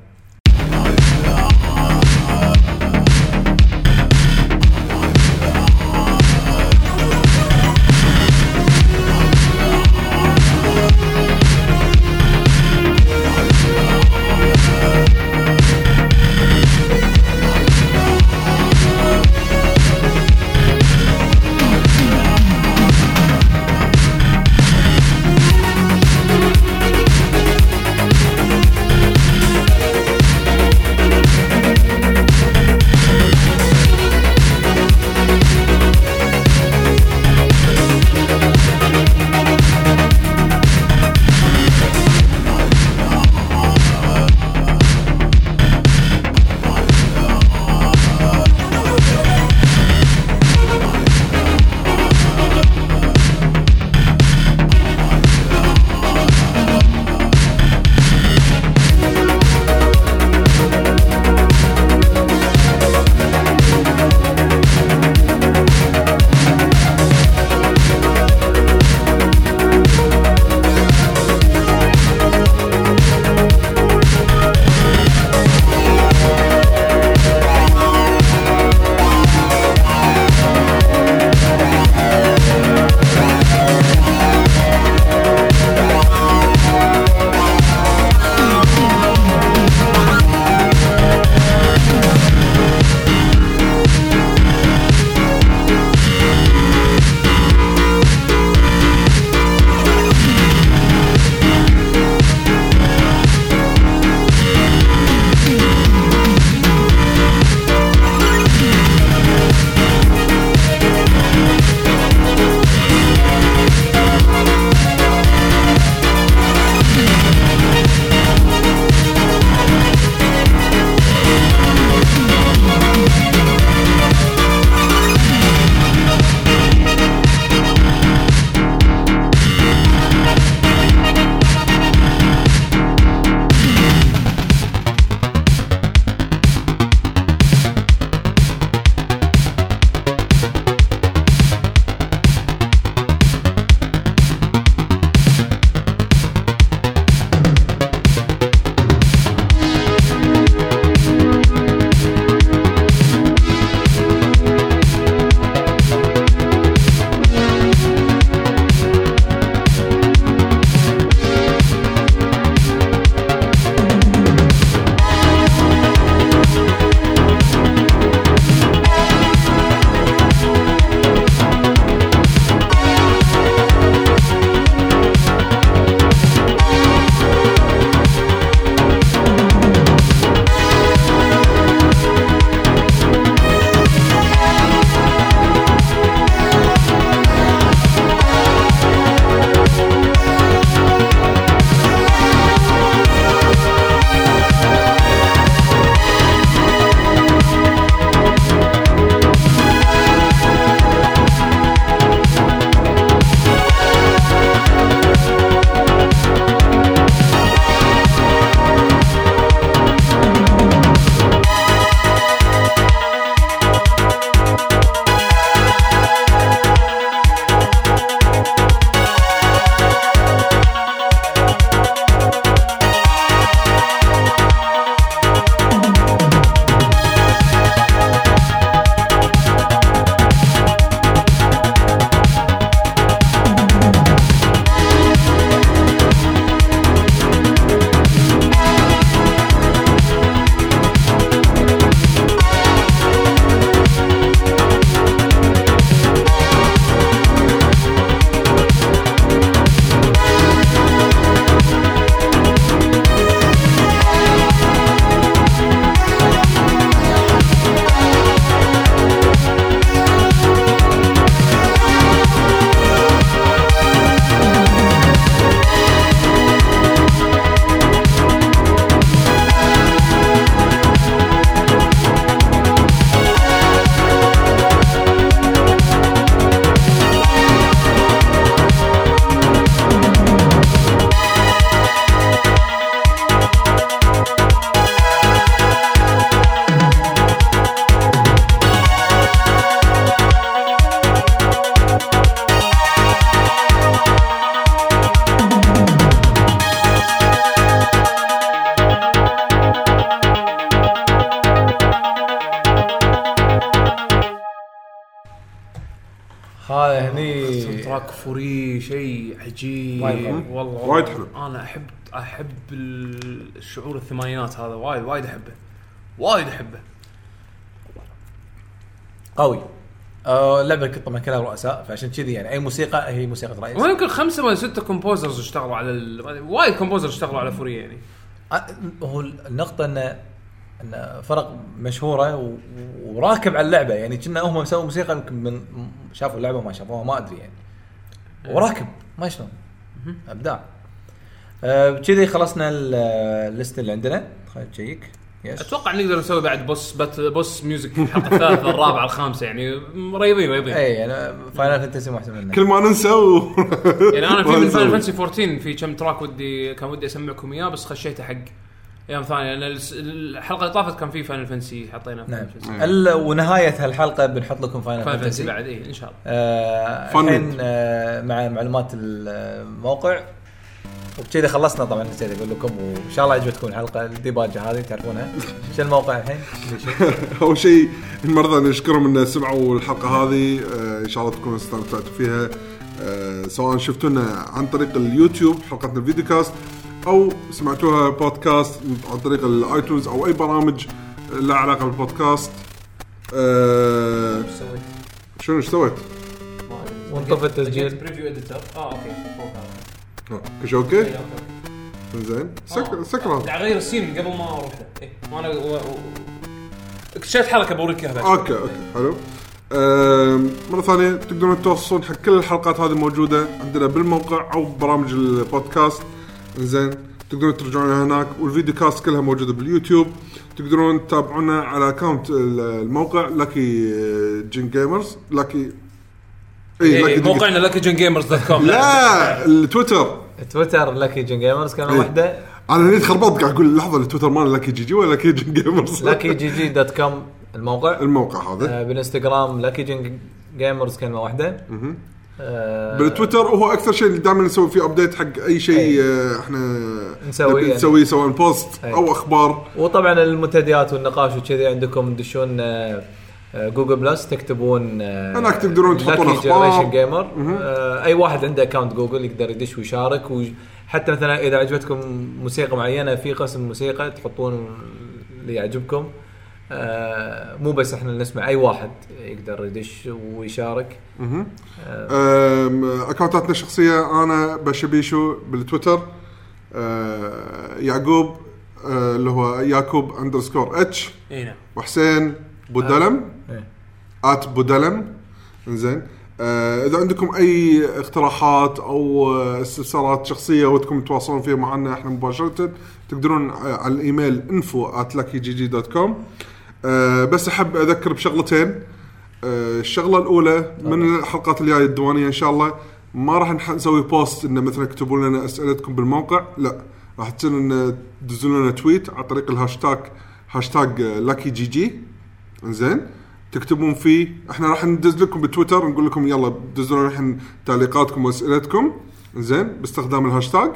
Furi شيء عجيب. وايد حلو. والله وايد حلو. أنا أحب أحب الشعور الثمانينات هذا. وايد وايد أحبه. وايد أحبه. قوي. آه لعبة طبعا كلها رؤساء فعشان كذي يعني أي موسيقى هي موسيقى رئيس. هو يمكن خمسة ولا ستة composers اشتغلوا على ال... وايد composers اشتغلوا على Furi يعني. آه، هو النقطة إن إن فرق مشهورة و- وراكب على اللعبة. يعني كنا هم مسووا موسيقى يمكن من شافوا اللعبة ما شافوها ما أدري يعني. وراكب ما شلون؟ أبداع. آه، بكذي خلصنا ال- ال list اللي عندنا. خلينا نشيك أتوقع نقدر نسوي بعد boss بت boss music الحلقة الثالثة الرابعة الخامسة يعني ريضين ريضين اي يعني Final Fantasy واحدة منها كل ما ننسى و... يعني أنا في من. Final Fantasy 14 في كم track ودي كان ودي أسمعكم إياه بس خشيته حق أيام ثانية لأن الس- الحلقة اللي طافت كان في Final Fantasy حطينا نعم. Fantasy ال- ونهاية هالحلقة بنحط لكم Final Final Fantasy Fantasy بعد اي إن شاء الله. آه،. الحين آه، مع معلومات الموقع. وبكذا خلصنا طبعا نسيت أقول لكم وإن شاء الله عجبتكم الحلقة الديباجة هذه تعرفونها؟ شو الموقع الحين؟ أول شيء ثانية نشكرهم إن سمعوا الحلقة هذه آه، إن شاء الله تكونوا استمتعتوا فيها. آه، سواء شفتونا عن طريق اليوتيوب حلقتنا ال video cast أو سمعتوها بودكاست عن طريق ال iTunes أو أي برامج لها علاقة بالبودكاست. آه، شنو إيش سويت؟ وانطفى التسجيل. preview editor آه okay. هذا آه، كل شيء okay؟ إي، okay. زين سكر آه. سكر قاعد أغير ال scene قبل ما أروح. له اي وأنا و... و... اكتشفت حركه بوريك إياها بعد. okay okay حلو. مرة ثانية تقدرون توصلون حق كل الحلقات هذه موجودة عندنا بالموقع أو برامج البودكاست. زين. تقدرون ترجعون هناك. والفيديو كاست كلها موجودة باليوتيوب. تقدرون تتابعونا على اكونت الموقع لاكي جين جيمرز لاكي اي اي لاكي موقعنا لكي جن جيمرز دوت كوم لا التويتر. تويتر لكي جن جيمرز كلمه إيه. واحدة. أنا هني تخربطت قاعد أقول لحظة التويتر مال لاكي جي جي ولا لاكي جين جيمرز لكي جي جي دوت كوم الموقع. الموقع هذا. آه، بالإنستغرام لكي جن جيمرز كلمة واحدة. بالتويتر هو أكثر شيء اللي دائما نسوي فيه update حق أي شيء. آه، إحنا نسويه نبي يعني. نسويه سواء post أي. أو أخبار وطبعا المنتديات والنقاش وكذي عندكم تدشون آه، آه، Google Plus تكتبون آه، هناك تقدرون تحطون. Generation Gamer أي واحد عنده account Google يقدر يدش ويشارك وحتى مثلا إذا عجبتكم موسيقى معينة في قسم موسيقى تحطون اللي يعجبكم آه، مو بس إحنا نسمع أي واحد يقدر يدش ويشارك. أم، اكونتاتنا الشخصية أنا بشبيشو بالتويتر أه، يعقوب أه، اللي هو يعقوب underscore H إي نعم. وحسين بودلم إيه. at بودلم. إنزين. آه إذا عندكم أي اقتراحات أو آه، استفسارات شخصية ودكم تتواصلون فيها معنا إحنا مباشرة تقدرون آه، على الإيميل info آه بس أحب أذكر بشغلتين. آه الشغلة الأولى من الحلقات الجاية الديوانية إن شاء الله. ما راح نسوي post انه مثلا اكتبوا لنا أسئلتكم بالموقع. لا راح تصير ان تدزون لنا tweet عن طريق الهاشتاج هاشتاج Lucky GG زين تكتبون فيه. إحنا راح ندز لكم بتويتر نقول لكم يلا دزوا لنا الحين تعليقاتكم وأسئلتكم. زين باستخدام الهاشتاج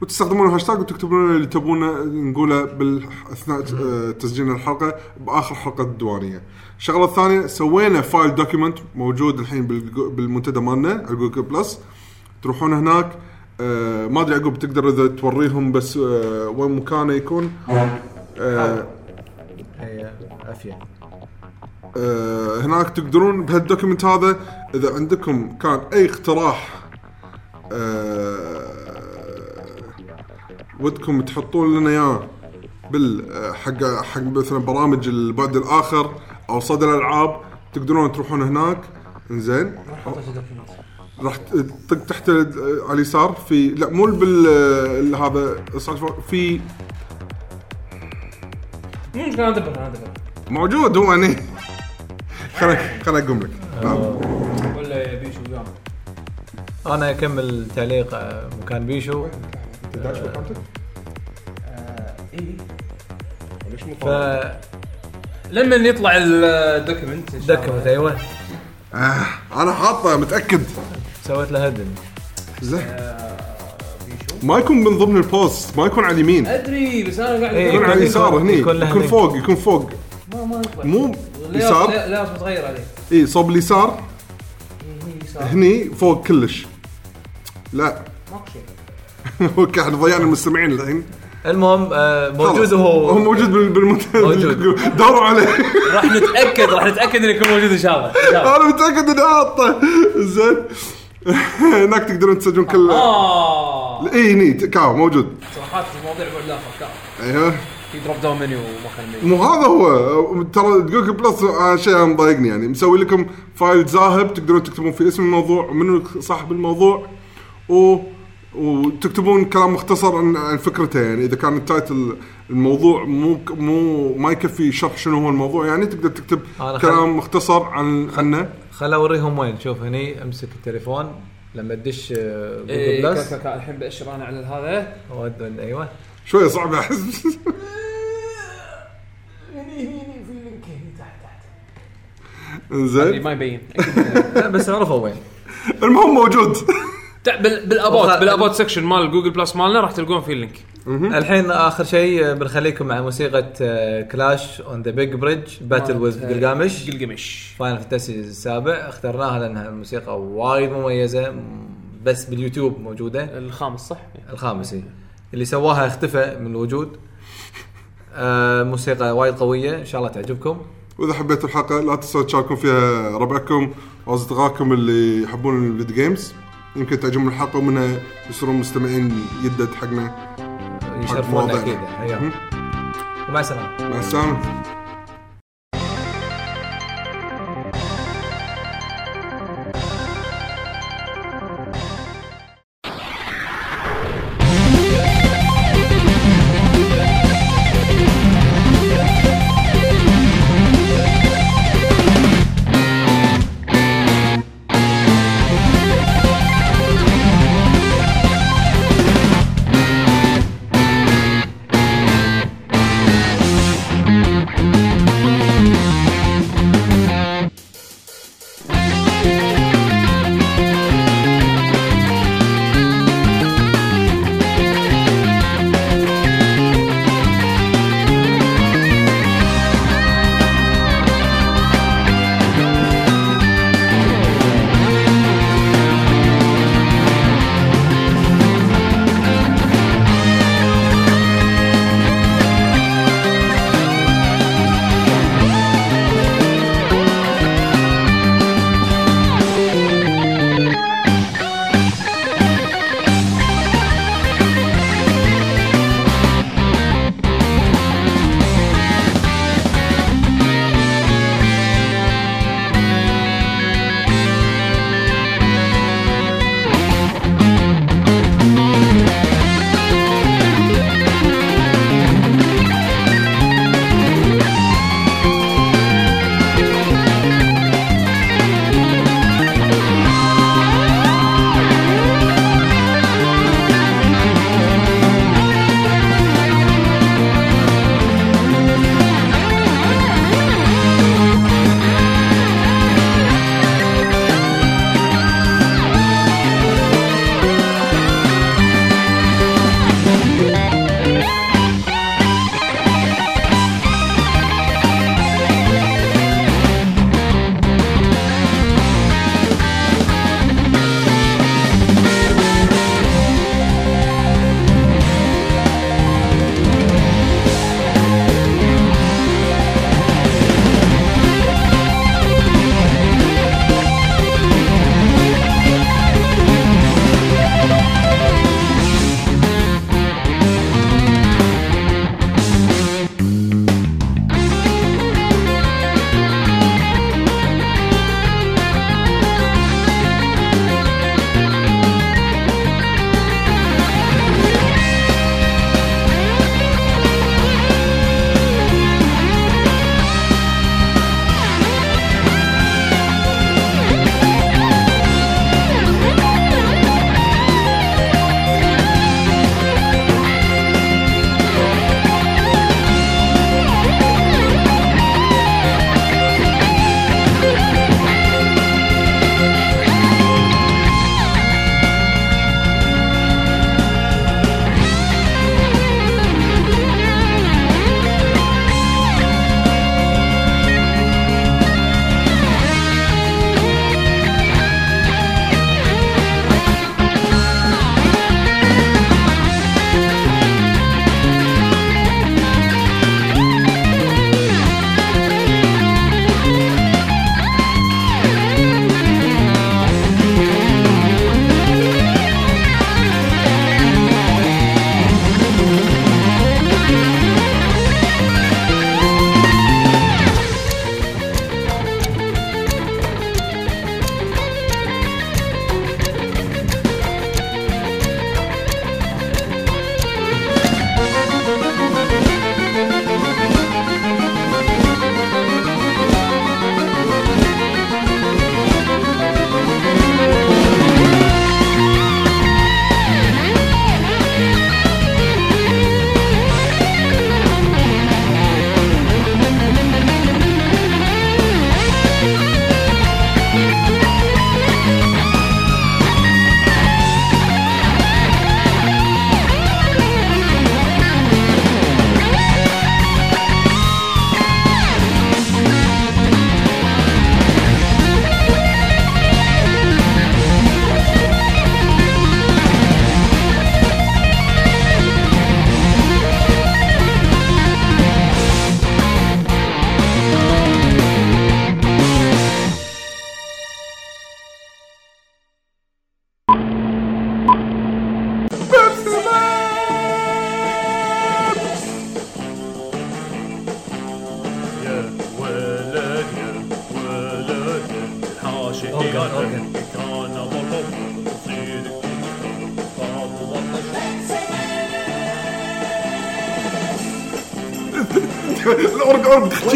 وتستخدمون الهاشتاج وتكتبون اللي تبونه نقوله باثناء آه، تسجيل الحلقة بآخر حلقة الديوانية. الشغلة الثانية سوينا file document موجود الحين بالمنتدى مالنا على Google Plus تروحون هناك آه، ما أدري عقب تقدر إذا توريهم بس آه، وين مكانه يكون؟ آه، آه، هناك تقدرون بهال document هذا. إذا عندكم كان أي اقتراح آه، ودكم تحطون لنا إياه بال حق حق مثلا برامج البعد الآخر أو صدى الألعاب تقدرون تروحون هناك. إنزين. راح تطق تحت على اليسار في لا مو بال هذا في موجود هو هني خليني خليني أقوم لك. نعم. ولا يبي شو قام أنا أكمل تعليق آه، مكان بيشو. ف لما يطلع الدوكيمنت إن شاء الله. دكمت أيوه. آه أنا حاطه متأكد. سويت له هدن زين. ما يكون من ضمن البوست ما يكون على اليمين. أدري بس أنا قاعد إيه، يكون على يكون- اليسار هني. يكون له يكون لينك. فوق يكون فوق. ما ما يطلع مو يسار؟ لا لا متغير عليه. اي صوب اليسار. هني فوق كلش. لا. ماكو شيء. okay إحنا ضيعنا المستمعين الحين. المهم آه، موجود. هو. هو موجود بال- بالمنتدى. موجود. دوروا عليه. راح نتأكد راح نتأكد إنه يكون موجود إن شاء الله إن شاء الله. أنا متأكد إني حاطه. زين. هناك تقدرون تسجلون كل آه. اي هني كاو موجود. صراحات المواضيع لا فكر أيوه. في drop down menu منيو مو هذا هو. ترى Google Plus آه، شيء مضايقني يعني. مسوي لكم file ذاهب تقدرون تكتبون فيه اسم الموضوع ومنو صاحب الموضوع و وتكتبون كلام مختصر عن عن فكرته يعني إذا كان ال title الموضوع مو مو ما يكفي شرح شنو هو الموضوع يعني تقدر تكتب أنا خل- كلام مختصر عن عنه. خل أوريهم وين. شوف هني أمسك التليفون. لما تدش آه، جوجل إيه، Plus الحين باشر أنا على هذا. أيوه. شوية صعب احس اللي زين ما يبين. لا بس عرفوا وين. المهم موجود. بال about بال about section مال Google Plus مالنا راح تلقون فيه ال link الحين آخر شيء بنخليكم مع موسيقى Clash on the Big Bridge battle with Gilgamesh قلقمش Final Fantasy السابع. اخترناها لانها الموسيقى وايد مميزة بس باليوتيوب موجودة. الخامس صح؟ الخامس إي. اللي سواها اختفى من الوجود. آه موسيقى وايد قوية إن شاء الله تعجبكم. وإذا حبيتوا الحلقة لا تنسوا تشاركون فيها ربعكم وأصدقائكم اللي يحبون ال video games يمكن تعجبهم الحلقة ومنها يصيرون مستمعين يدد حقنا يشرفونا. أكيد. ومع السلامة. مع السلامة.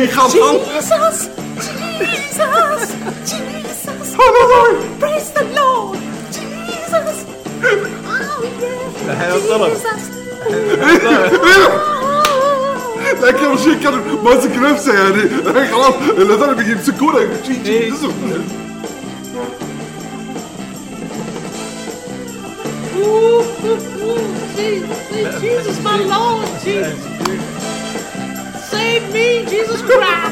شي خاص خاص Jesus, Jesus, Jesus. ضايع. Praise the Lord, Jesus. Oh yeah. Jesus. لكن أول شيء كان ماسك نفسه يعني خلاص الهذول بيجي يمسكونه شي شي يدزهم. Jesus, Jesus, my Lord, Jesus. Jesus Christ.